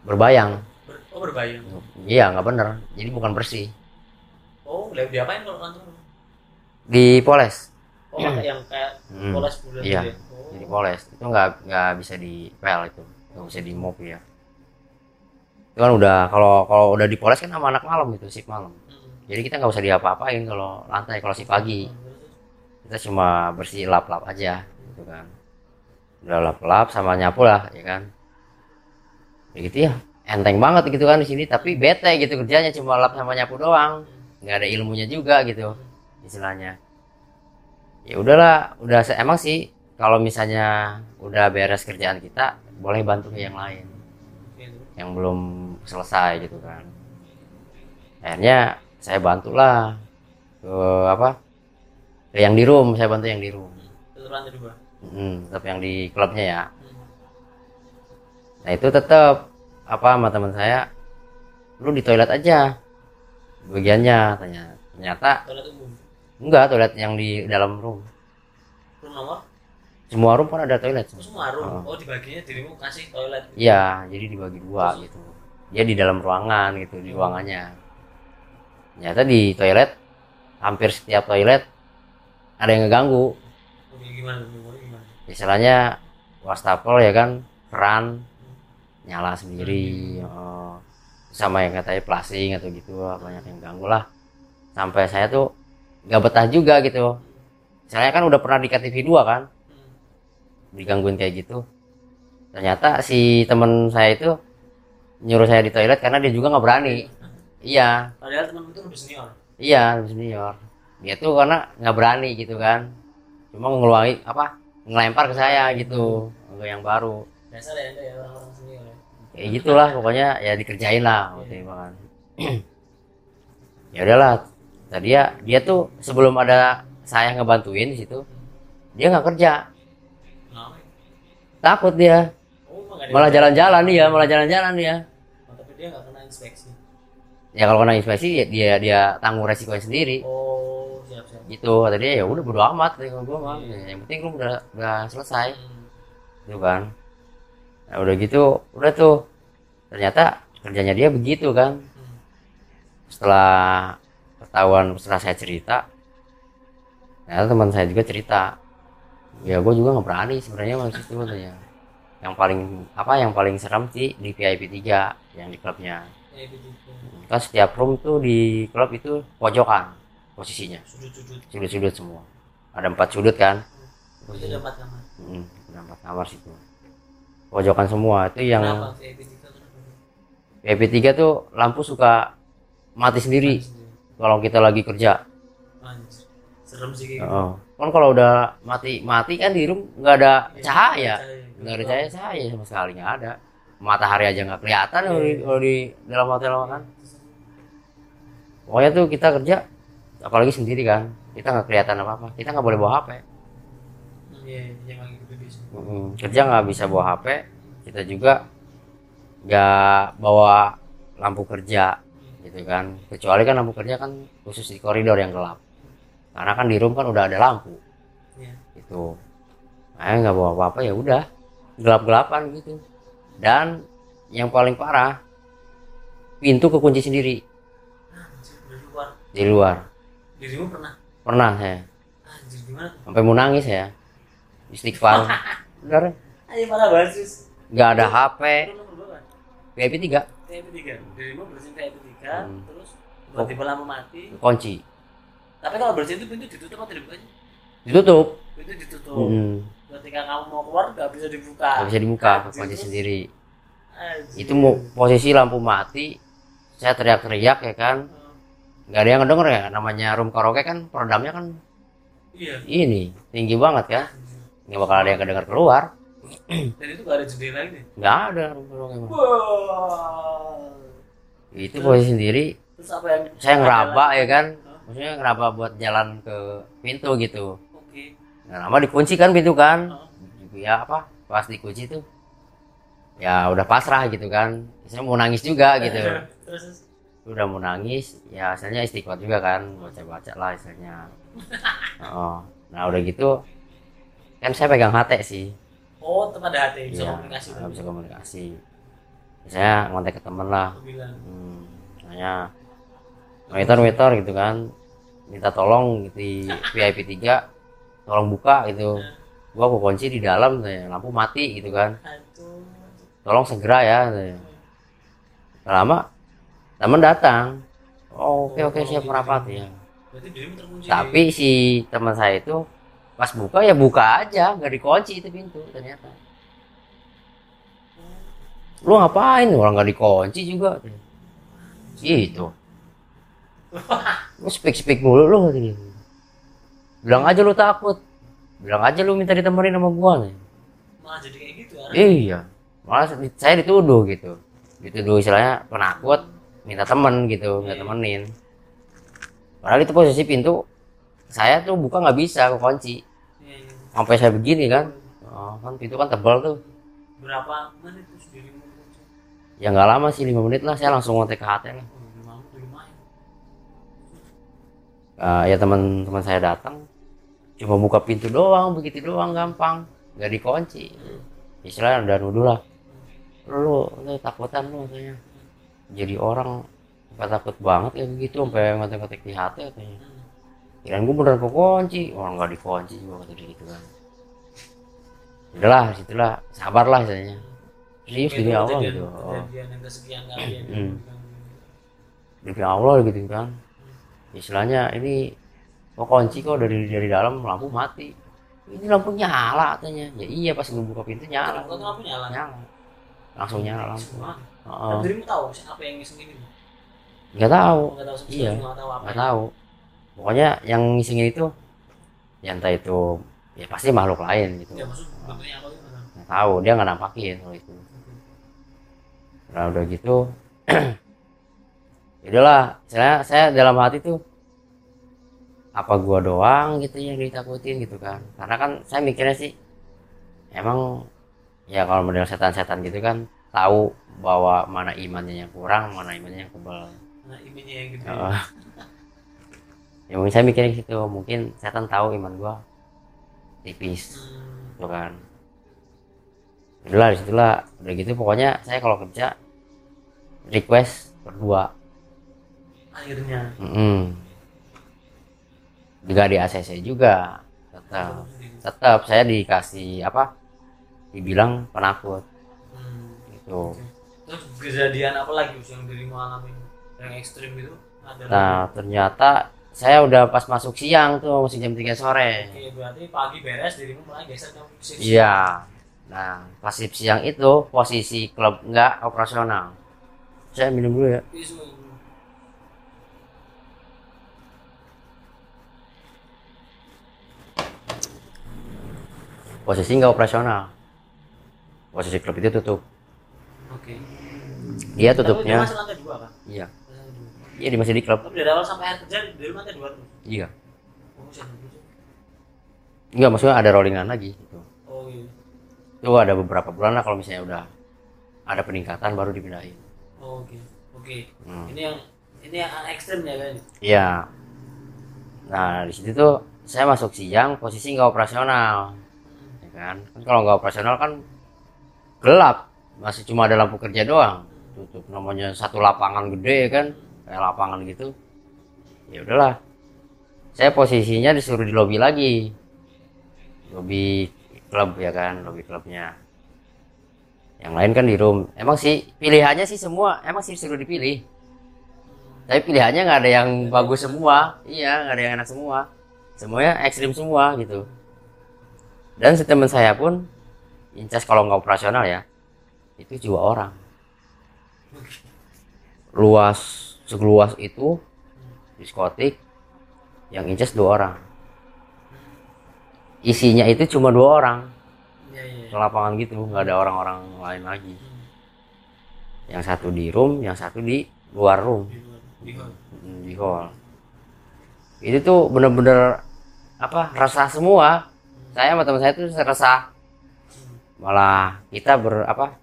Berbayang? Ber oh berbahaya iya nggak bener. Jadi bukan bersih oh lebih diapain kalau kantor di poles. Oh yang kayak Hmm, poles bulan iya. gitu ya? oh. jadi poles. Itu nggak nggak bisa di pel itu. Nggak bisa di mop ya itu kan udah kalau kalau udah di poles kan sama anak malam itu shift malam. Hmm. jadi kita nggak usah diapa-apain kalau lantai kalau shift pagi. Hmm. kita cuma bersih lap-lap aja gitu kan. Udah lap-lap sama nyapu lah ya kan. Ya gitu ya. Enteng banget gitu kan di sini tapi bete gitu kerjanya cuma lap sama nyapu doang nggak ada ilmunya juga gitu istilahnya. Ya udahlah udah emang sih kalau misalnya udah beres kerjaan kita boleh bantu ke yang lain. Yang belum selesai gitu kan. Akhirnya saya bantulah ke apa ke yang di room saya bantu yang di room. Hmm, tetap yang di klubnya ya. Hmm. nah itu tetap apa sama teman saya lu di toilet aja bagiannya tanya ternyata toilet umum enggak toilet yang di dalam room room nomor semua room kan ada toilet oh, semua room oh dibaginya dirimu kasih toilet gitu. Iya, jadi dibagi dua gitu. Dia di dalam ruangan gitu, di ruangannya. Ternyata di toilet, hampir setiap toilet ada yang ngeganggu. Gimana memori gimana Istilahnya wastafel ya kan, keran nyala sendiri. oh. Sama yang katanya plasing atau gitu, banyak yang ganggu lah. Sampai saya tuh nggak betah juga gitu. Saya kan udah pernah di KTV 2 kan, digangguin kayak gitu. Ternyata si temen saya itu nyuruh saya di toilet karena dia juga nggak berani. Iya. Padahal teman itu lebih senior. Iya lebih senior. Dia tuh karena nggak berani gitu kan. Cuma ngeluarin apa ngelempar ke saya gitu ke yang baru. Dasar ya ya orang-orang ya gitulah pokoknya ya dikerjain lah waktu itu kan. Ya udahlah tadi ya dia tuh sebelum ada saya ngebantuin di situ dia nggak kerja. Takut dia. Oh ada malah jalan-jalan dia malah jalan-jalan dia. Oh, tapi dia nggak kena inspeksi? Ya kalau kena inspeksi ya dia dia tanggung resikonya sendiri. Oh siap siap gitu kata dia ya udah bodo amat kata kalau gua mah. Ya, yang penting lu udah udah selesai. Hmm. gitu kan nah, udah gitu udah tuh. Ternyata kerjanya dia begitu kan setelah ketahuan setelah saya cerita ternyata teman saya juga cerita. Ya gue juga nggak berani sebenarnya waktu itu katanya. Yang paling apa yang paling serem sih di VIP 3 yang di klubnya. Ya kan setiap room tuh di klub itu pojokan posisinya. Sudut-sudut. Sudut-sudut semua. Ada empat sudut kan? Itu ada empat kamar. Hmm, ada empat kamar situ pojokan semua itu yang kenapa VIP tiga kenapa VIP 3 tuh lampu suka mati sendiri kalau kita lagi kerja Anjir. serem sih kayak gitu Oh. Kan kalau udah mati mati kan di room nggak ada cahaya, cahaya. nggak ada cahaya cahaya sama sekali nggak ada. Matahari aja nggak kelihatan kalau di, kalau di dalam hotel kan. Pokoknya tuh kita kerja, apalagi sendiri kan, kita nggak kelihatan apa apa. Kita nggak boleh bawa HP. Iya lagi gitu bisa. Kerja nggak bisa bawa HP. Kita juga nggak bawa lampu kerja, gitu kan. Kecuali kan lampu kerja kan khusus di koridor yang gelap. Karena kan di room kan udah ada lampu. iya. Gitu. Saya nggak bawa apa-apa ya udah. Gelap-gelapan gitu. Dan yang paling parah pintu kekunci sendiri. Dari luar. Di luar. Dirimu pernah? Pernah saya anjir gimana tuh? Sampai mau nangis ya istighfar. Bener ayo parah banget sis nggak ada HP VIP 3 VIP tiga. Dirimu bersihin VIP tiga Hmm. terus tiba-tiba lampu mati. Kunci. Tapi kalau bersihin itu pintu ditutup atau dibuka aja? Ditutup. Pintu ditutup. Hmm, ketika kamu mau keluar nggak bisa dibuka. Nggak bisa dibuka Anjir, kunci sendiri. Anjir. itu mau posisi lampu mati saya teriak-teriak ya kan? Nggak ada yang ngedenger ya? Namanya room karaoke kan peredamnya kan iya. ini tinggi banget kan nggak bakal ada yang kedengar keluar. Dan itu nggak ada jendela ini? Nggak ada. Karaoke mah. wow. Itu posisi sendiri. terus apa yang saya ngeraba ya kan? Hah? maksudnya ngeraba buat jalan ke pintu gitu. Oke. Nah lama dikunci kan pintu kan? Hah? ya apa? Pas dikunci tuh ya udah pasrah gitu kan. Saya mau nangis juga gitu. Terus? Udah mau nangis ya asalnya istiqomah juga kan. Baca baca lah istilahnya oh nah udah gitu kan saya pegang HT sih. Oh tempat ada hati bisa Iya, komunikasi. nggak bisa komunikasi. Saya ngontek ke temen lah. Bilang hmm, hanya meter meter gitu kan. Minta tolong gitu di VIP 3 tolong buka gitu. Gua aku kunci di dalam lampu mati gitu kan. Tolong segera ya. Nggak lama? Temen datang. Oh, oke oke siap merapat ya. Berarti dirimu terkunci. Tapi si teman saya itu pas buka. Ya buka aja nggak dikunci itu pintu ternyata. Lu ngapain? Orang nggak dikunci juga. Gitu. Lu speak speak mulu lu. Katanya. bilang aja lu takut. Bilang aja lu minta ditemenin sama gua nih. Malah jadi kayak gitu ya iya. Malah saya dituduh gitu. Dituduh istilahnya penakut minta temen gitu minta temenin. Padahal itu posisi pintu saya tuh buka nggak bisa Iya, iya. Sampai saya begini kan. Oh, kan pintu kan tebal tuh. Berapa menit terus dirimu ya nggak lama sih lima menit lah. Saya langsung ngontek ke HT lah. Ah, ya teman-teman saya datang. Cuma buka pintu doang begitu doang gampang. Nggak dikunci. Istilahnya udah nuduh lah. Lu lu takutan lu katanya jadi orang nggak takut banget ya begitu sampai ngotek-ngotek di hati katanya kirain gue beneran kekunci. Orang nggak dikunci juga kata dia gitu kan. Udahlah situlah. Sabar lah istilahnya. Serius demi Allah gitu. oh, Hmm. yang- demi Allah gitu kan. Istilahnya ini kok kunci kok dari dari dalam lampu mati. Ini lampu nyala katanya. Ya iya pas gue buka pintu nyala. Bukan lampu nyala. nyala. Langsung nyala lampu. Semua. oh, Tapi dirimu tahu siapa yang ngiseng ini? nggak tahu. Nggak tahu Iya. apa. nggak tahu pokoknya yang ngisingin itu ya entah itu ya pasti makhluk lain gitu Ya maksud bentuknya apa gitu? nggak tahu. dia nggak nampakin kalau itu nah udah gitu ya udahlah saya saya dalam hati tuh apa gua doang gitu yang ditakutin gitu kan karena kan saya mikirnya sih emang ya kalau model setan-setan gitu kan tahu bahwa mana imannya yang kurang mana imannya yang kebal nah ininya yang gitu Oh. ya mungkin saya mikirnya gitu. Mungkin setan tahu iman gua. Tipis Hmm, gitu kan. Itulah di situlah. Udah gitu pokoknya saya kalau kerja request berdua. Akhirnya? Mm juga di ACC juga. Tetap. Tetap saya dikasih apa dibilang penakut. Hmm. gitu. Terus kejadian apa lagi yang dirimu alamin? Yang ekstrim ada nah ternyata saya udah pas masuk siang tuh masih jam 3 sore. Oke, berarti pagi beres dirimu mulai geser ke shift iya. Nah pas shift siang itu posisi klub nggak operasional. Saya minum dulu ya. Isu. posisi nggak operasional. Posisi klub itu tutup. Oke. dia dia tutupnya. iya. Iya di masih di klub Tapi dari awal sampai akhir kerja dari lantai dua terus. iya Oh, saya gitu. nggak maksudnya ada rollingan lagi gitu Oh iya. itu ada beberapa bulan lah kalau misalnya udah ada peningkatan baru dipindahin Oh, Oke. Oke. Hmm. Ini yang ini yang ekstrim ya kan? iya nah di situ tuh saya masuk siang posisi nggak operasional ya kan kan kalau nggak operasional kan gelap masih cuma ada lampu kerja doang tutup namanya satu lapangan gede kan kayak lapangan gitu. Ya udahlah. Saya posisinya disuruh di lobi lagi. Lobi klub ya kan? Lobi klubnya. Yang lain kan di room. Emang sih pilihannya sih semua. Emang sih disuruh dipilih. Tapi pilihannya nggak ada yang bagus semua. Iya nggak ada yang enak semua. Semuanya ekstrim semua gitu. Dan teman saya pun incas kalau nggak operasional ya itu dua orang. Luas seluas itu diskotik yang incas dua orang isinya itu cuma dua orang iya. ke lapangan gitu nggak ada orang-orang lain lagi yang satu di room yang satu di luar room Di luar. Di hall. Hmm, di hall itu tuh bener-bener apa resah semua saya sama teman saya tuh resah malah kita ber apa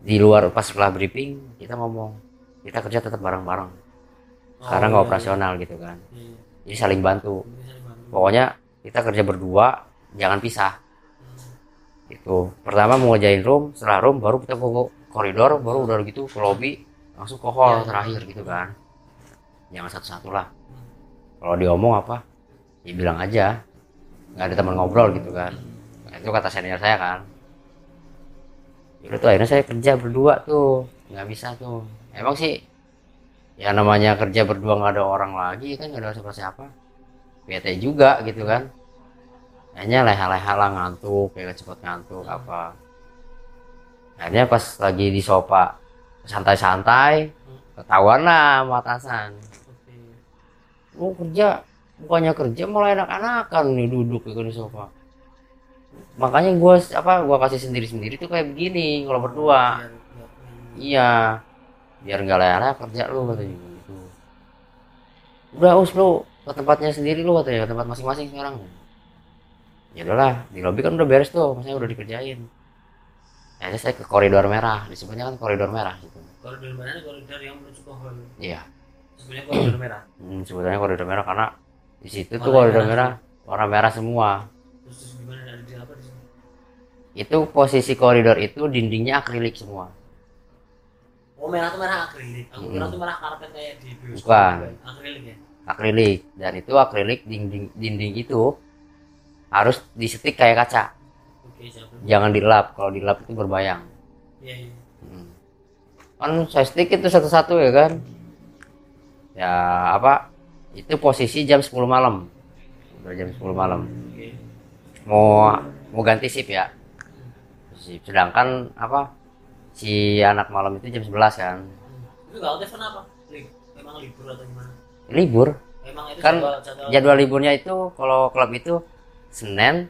di luar pas setelah briefing kita ngomong kita kerja tetap bareng-bareng. Sekarang nggak iya, operasional gitu kan. Iya. iya. jadi saling bantu. Ini saya bantu. pokoknya kita kerja berdua jangan pisah. Itu pertama mau ngerjain room setelah room baru kita ke koridor baru udah gitu ke lobby langsung ke hall Ya, terakhir gitu kan. Jangan satu-satu lah. Kalau diomong apa ya bilang aja. Nggak ada teman ngobrol gitu kan. Nah, itu kata senior saya kan. Yaudah tuh akhirnya saya kerja berdua tuh. Nggak bisa tuh emang sih ya namanya kerja berdua nggak ada orang lagi kan nggak ada siapa-siapa. Bete juga gitu kan. Hanya leha-leha lah ngantuk kayak cepet ngantuk apa. Akhirnya pas lagi di sofa santai-santai ketahuan lah sama atasan. Lu kerja bukannya kerja malah enak-enakan nih duduk gitu di sofa. Makanya gua apa gua kasih sendiri-sendiri tuh kayak begini kalau berdua. Biar- biar- iya biar nggak leha kerja lu katanya gitu udah us lu ke tempatnya sendiri lu katanya ke tempat masing-masing sekarang ya udahlah di lobby kan udah beres tuh maksudnya udah dikerjain akhirnya saya ke koridor merah disebutnya kan koridor merah gitu Koridor mana? Koridor yang menuju ke hall. iya Sebenarnya koridor merah. hmm, sebutannya koridor merah karena di situ tuh koridor merah. merah warna merah semua Terus, terus gimana dari di apa di sini? itu posisi koridor itu dindingnya akrilik semua Oh merah tuh merah akrilik. Aku kira Mm. tuh merah karpet kayak di bioskop. Bukan. Akrilik ya. akrilik dan itu akrilik dinding dinding itu harus disetik kayak kaca Oke jangan dilap kalau dilap itu berbayang Iya iya. Hmm. kan saya stick itu satu-satu ya kan ya apa itu posisi jam 10 malam udah jam 10 malam Oke. mau mau ganti shift ya Shift. sedangkan apa si anak malam itu jam 11 kan. Itu nggak telepon apa? Lib- Emang libur atau gimana? libur Emang itu kan jadwal, jadwal, jadwal liburnya itu kalau klub itu Senin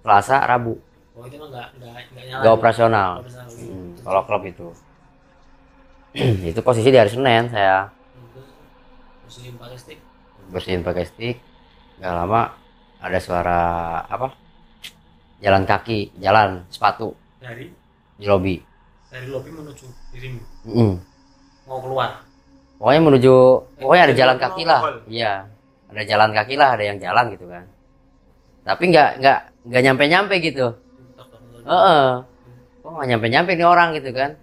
Selasa Rabu Oh itu emang nggak nggak nggak nyala. nggak operasional. Hmm, kalau klub itu itu posisi di hari Senin saya Muslim pakai stick. bersihin pakai stick nggak lama ada suara apa jalan kaki jalan sepatu dari di lobi dari lobi menuju dirimu Mm. mau keluar pokoknya menuju pokoknya ada jalan kaki lah iya ada jalan kaki lah ada yang jalan gitu kan tapi nggak nggak nggak nyampe nyampe gitu Heeh. kok nggak nyampe nyampe nih orang gitu kan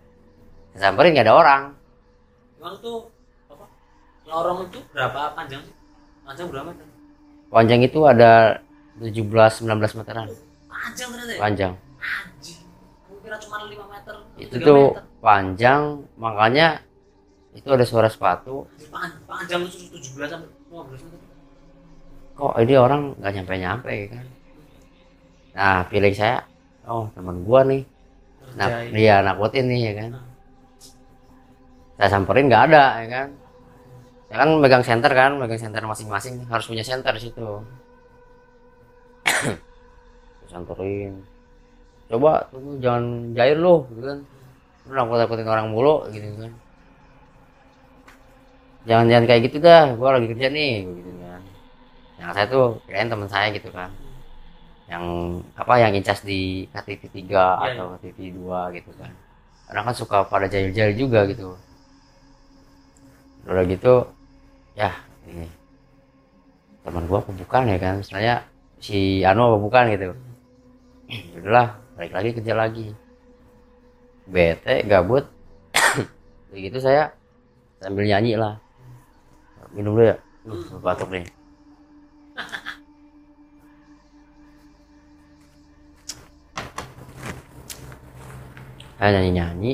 Saya samperin nggak ada orang Emang tuh apa? Lorong itu berapa panjang sih? Panjang berapa meter? panjang itu ada 17-19 meteran Panjang ternyata ya? panjang Anjing. Kira cuma 5 meter. itu 3 tuh meter. panjang makanya itu ada suara sepatu. Panjang itu 17 sampai 15 meter. kok ini orang nggak nyampe nyampe kan? Nah feeling saya. Oh teman gua nih. Nah dia nakutin nih ya kan? Nah. saya samperin nggak ada ya kan? Saya kan megang center kan? Megang center masing-masing. Harus punya center di situ. Saya samperin coba tunggu jangan jair lu gitu kan. Lu nakut nakutin orang mulu gitu kan. Jangan jangan kayak gitu dah gua lagi kerja nih gitu kan. Yang saya tuh kirain teman saya gitu kan. Yang apa yang incas di KTV 3 Iya, atau KTV 2 gitu kan. Karena kan suka pada jahil-jahil juga gitu. Udah gitu ya ini. Teman gua bukan ya kan misalnya si Anu bukan gitu. Udahlah balik lagi kerja lagi. Bete gabut. Kayak gitu saya sambil nyanyi lah. Minum dulu ya. Uh, batuk nih. Saya nyanyi nyanyi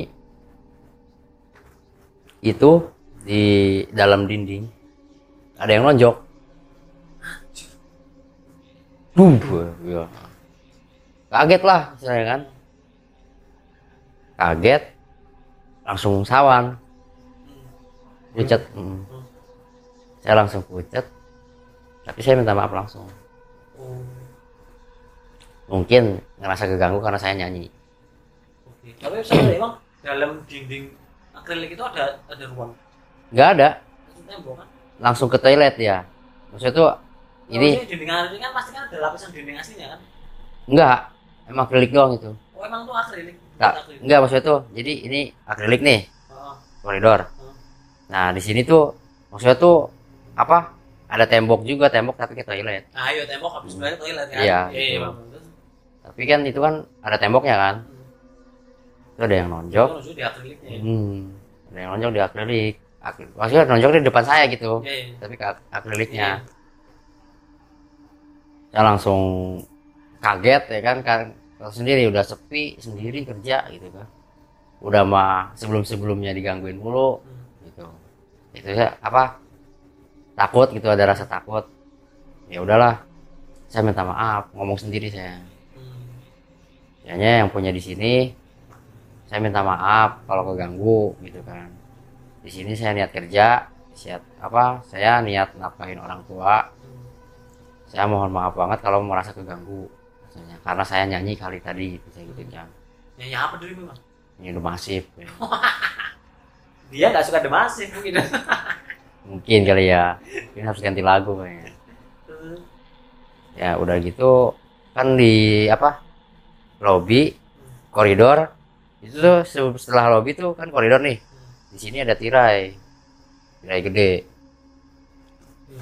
itu di dalam dinding. Ada yang lonjok Bum, ya. Kaget lah saya kan kaget langsung sawan pucat mm. saya langsung pucat tapi saya minta maaf langsung Oh, mungkin ngerasa keganggu karena saya nyanyi oke. Tapi sebenarnya emang dalam dinding akrilik itu ada ada ruang. nggak ada kan? langsung ke toilet ya maksudnya tuh ini dinding akrilik kan pasti kan ada lapisan dinding aslinya kan? enggak emang akrilik doang itu Oh emang tuh akrilik. enggak akrilik. enggak maksudnya tuh jadi ini akrilik nih Oh, koridor oh. nah di sini tuh maksudnya tuh apa ada tembok juga tembok tapi ke toilet Nah, iya tembok habis sebenarnya toilet kan? Iya, Iya, iya, gitu. Tapi kan itu kan ada temboknya kan hmm. itu ada yang nonjok Itu di akriliknya. ya? hmm, ada yang nonjok di akrilik Akrilik- maksudnya nonjok di depan saya gitu Iya, iya. tapi ke ak- akriliknya Iya. saya langsung kaget ya kan tahu sendiri udah sepi sendiri kerja gitu kan. Udah mah sebelum sebelumnya digangguin mulu gitu. Itu saya apa takut gitu ada rasa takut. Ya udahlah saya minta maaf ngomong sendiri saya. Kayaknya yang punya di sini saya minta maaf kalau keganggu gitu kan. Di sini saya niat kerja siap apa saya niat nafkahin orang tua. Saya mohon maaf banget kalau merasa keganggu misalnya karena saya nyanyi kali tadi gitu saya gitu kan. Nyanyi apa dulu Bang? ini udah masif ya. Dia nggak suka demasif mungkin. mungkin kali ya. Ini harus ganti lagu kayaknya ya. Udah gitu kan di apa lobby koridor. Itu tuh se- setelah lobby tuh kan koridor nih. Di sini ada tirai. Tirai gede.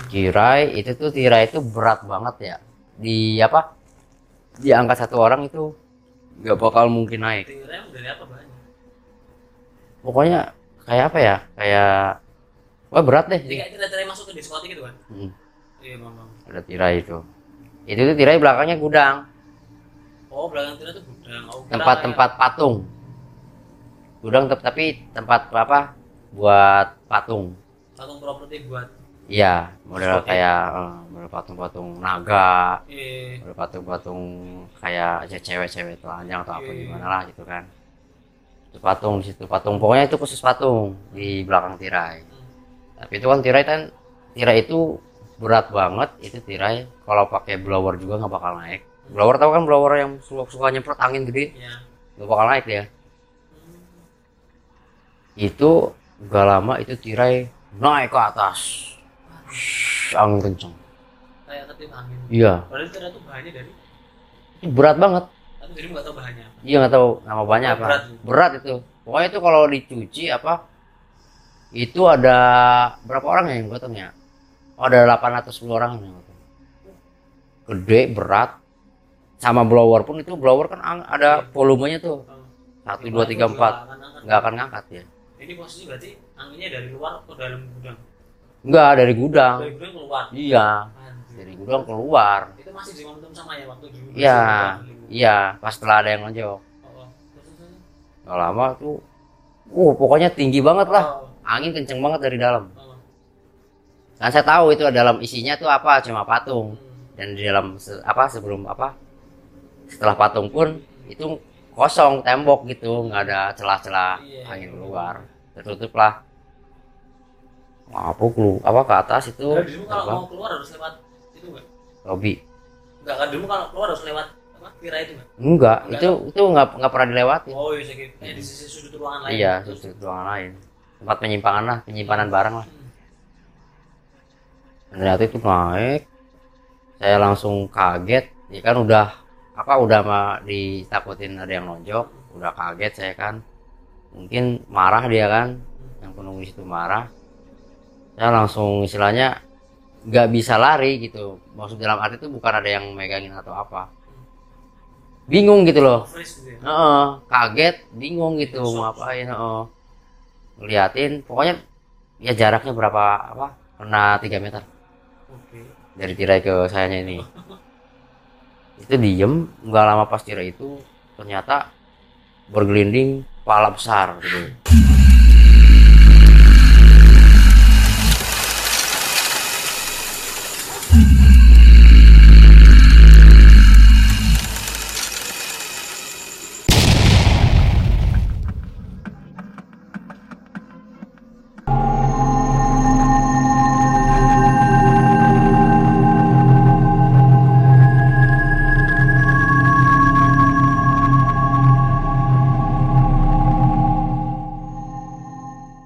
Tirai itu tuh tirai itu berat banget ya. Di apa diangkat satu orang itu nggak bakal mungkin naik dari apa banyak? pokoknya kayak apa ya kayak wah berat deh Jadi kayak tirai-tirai masuk ke diskotik gitu kan? Hmm, Iya bang bang. ada tirai itu itu tuh tirai belakangnya gudang Oh belakang tirai itu gudang. Oh, tempat-tempat patung gudang tapi tempat apa buat patung Patung properti buat. Iya model Diskotik. kayak eh, model patung-patung naga Eh. model patung-patung kayak aja cewek-cewek telanjang atau apa Iya, gimana lah gitu kan itu patung di situ patung pokoknya itu khusus patung di belakang tirai hmm. tapi itu kan tirai kan tirai itu berat banget itu tirai kalau pakai blower juga nggak bakal naik blower tahu kan blower yang suka, suka nyemprot angin gede Ya. nggak bakal naik dia itu gak lama itu tirai naik ke atas angin kenceng. Kayak angin. iya. Padahal itu bahannya dari? Berat banget. Tapi dirimu nggak tahu bahannya apa. Iya nggak tahu nama banyak apa. Berat. berat itu. Pokoknya itu kalau dicuci apa itu ada berapa orang ya yang gotongnya oh, ada 8 atau 10 orang yang gotong. Gede berat. Sama blower pun itu blower kan ada volumenya tuh. Oh. satu dua tiga empat. Akan-akan. nggak akan ngangkat ya. Ini posisi berarti anginnya dari luar ke dalam gudang nggak dari gudang. Dari gudang keluar? Iya. Anjir. dari gudang keluar. Itu masih di momentum sama ya waktu di iya iya. Pas setelah ada yang lonjok Oh, oh. Nggak lama tuh. Uh pokoknya tinggi banget lah. Oh, angin kenceng banget dari dalam. Oh. kan saya tahu itu dalam isinya tuh apa cuma patung. Hmm. dan di dalam se- apa sebelum apa setelah patung pun itu kosong tembok gitu. Nggak ada celah-celah Iya. angin keluar. Tertutup lah apa kelu apa ke atas itu? Nah, kalau mau keluar harus lewat itu nggak lobby. Nggak kan dirimu kalau keluar harus lewat apa kira itu nggak enggak Enggak itu itu nggak nggak pernah dilewati oh iya saya kayak di sisi sudut ruangan lain. Iya Terus, sudut ruangan lain. Tempat penyimpangan lah penyimpanan barang lah. Hmm. Ternyata itu naik. Saya langsung kaget. Ya kan udah apa udah mah ditakutin ada yang nonjok. Udah kaget saya kan. Mungkin marah dia kan. Yang penunggu di situ marah saya langsung istilahnya nggak bisa lari gitu. Maksud dalam arti itu bukan ada yang megangin atau apa. Bingung gitu loh. Ya? Heeh, kaget bingung gitu mau ngapain heeh. ngeliatin pokoknya ya jaraknya berapa apa pernah 3 meter. Dari tirai ke sayanya ini. Itu diem nggak lama pas tirai itu ternyata bergelinding pala besar gitu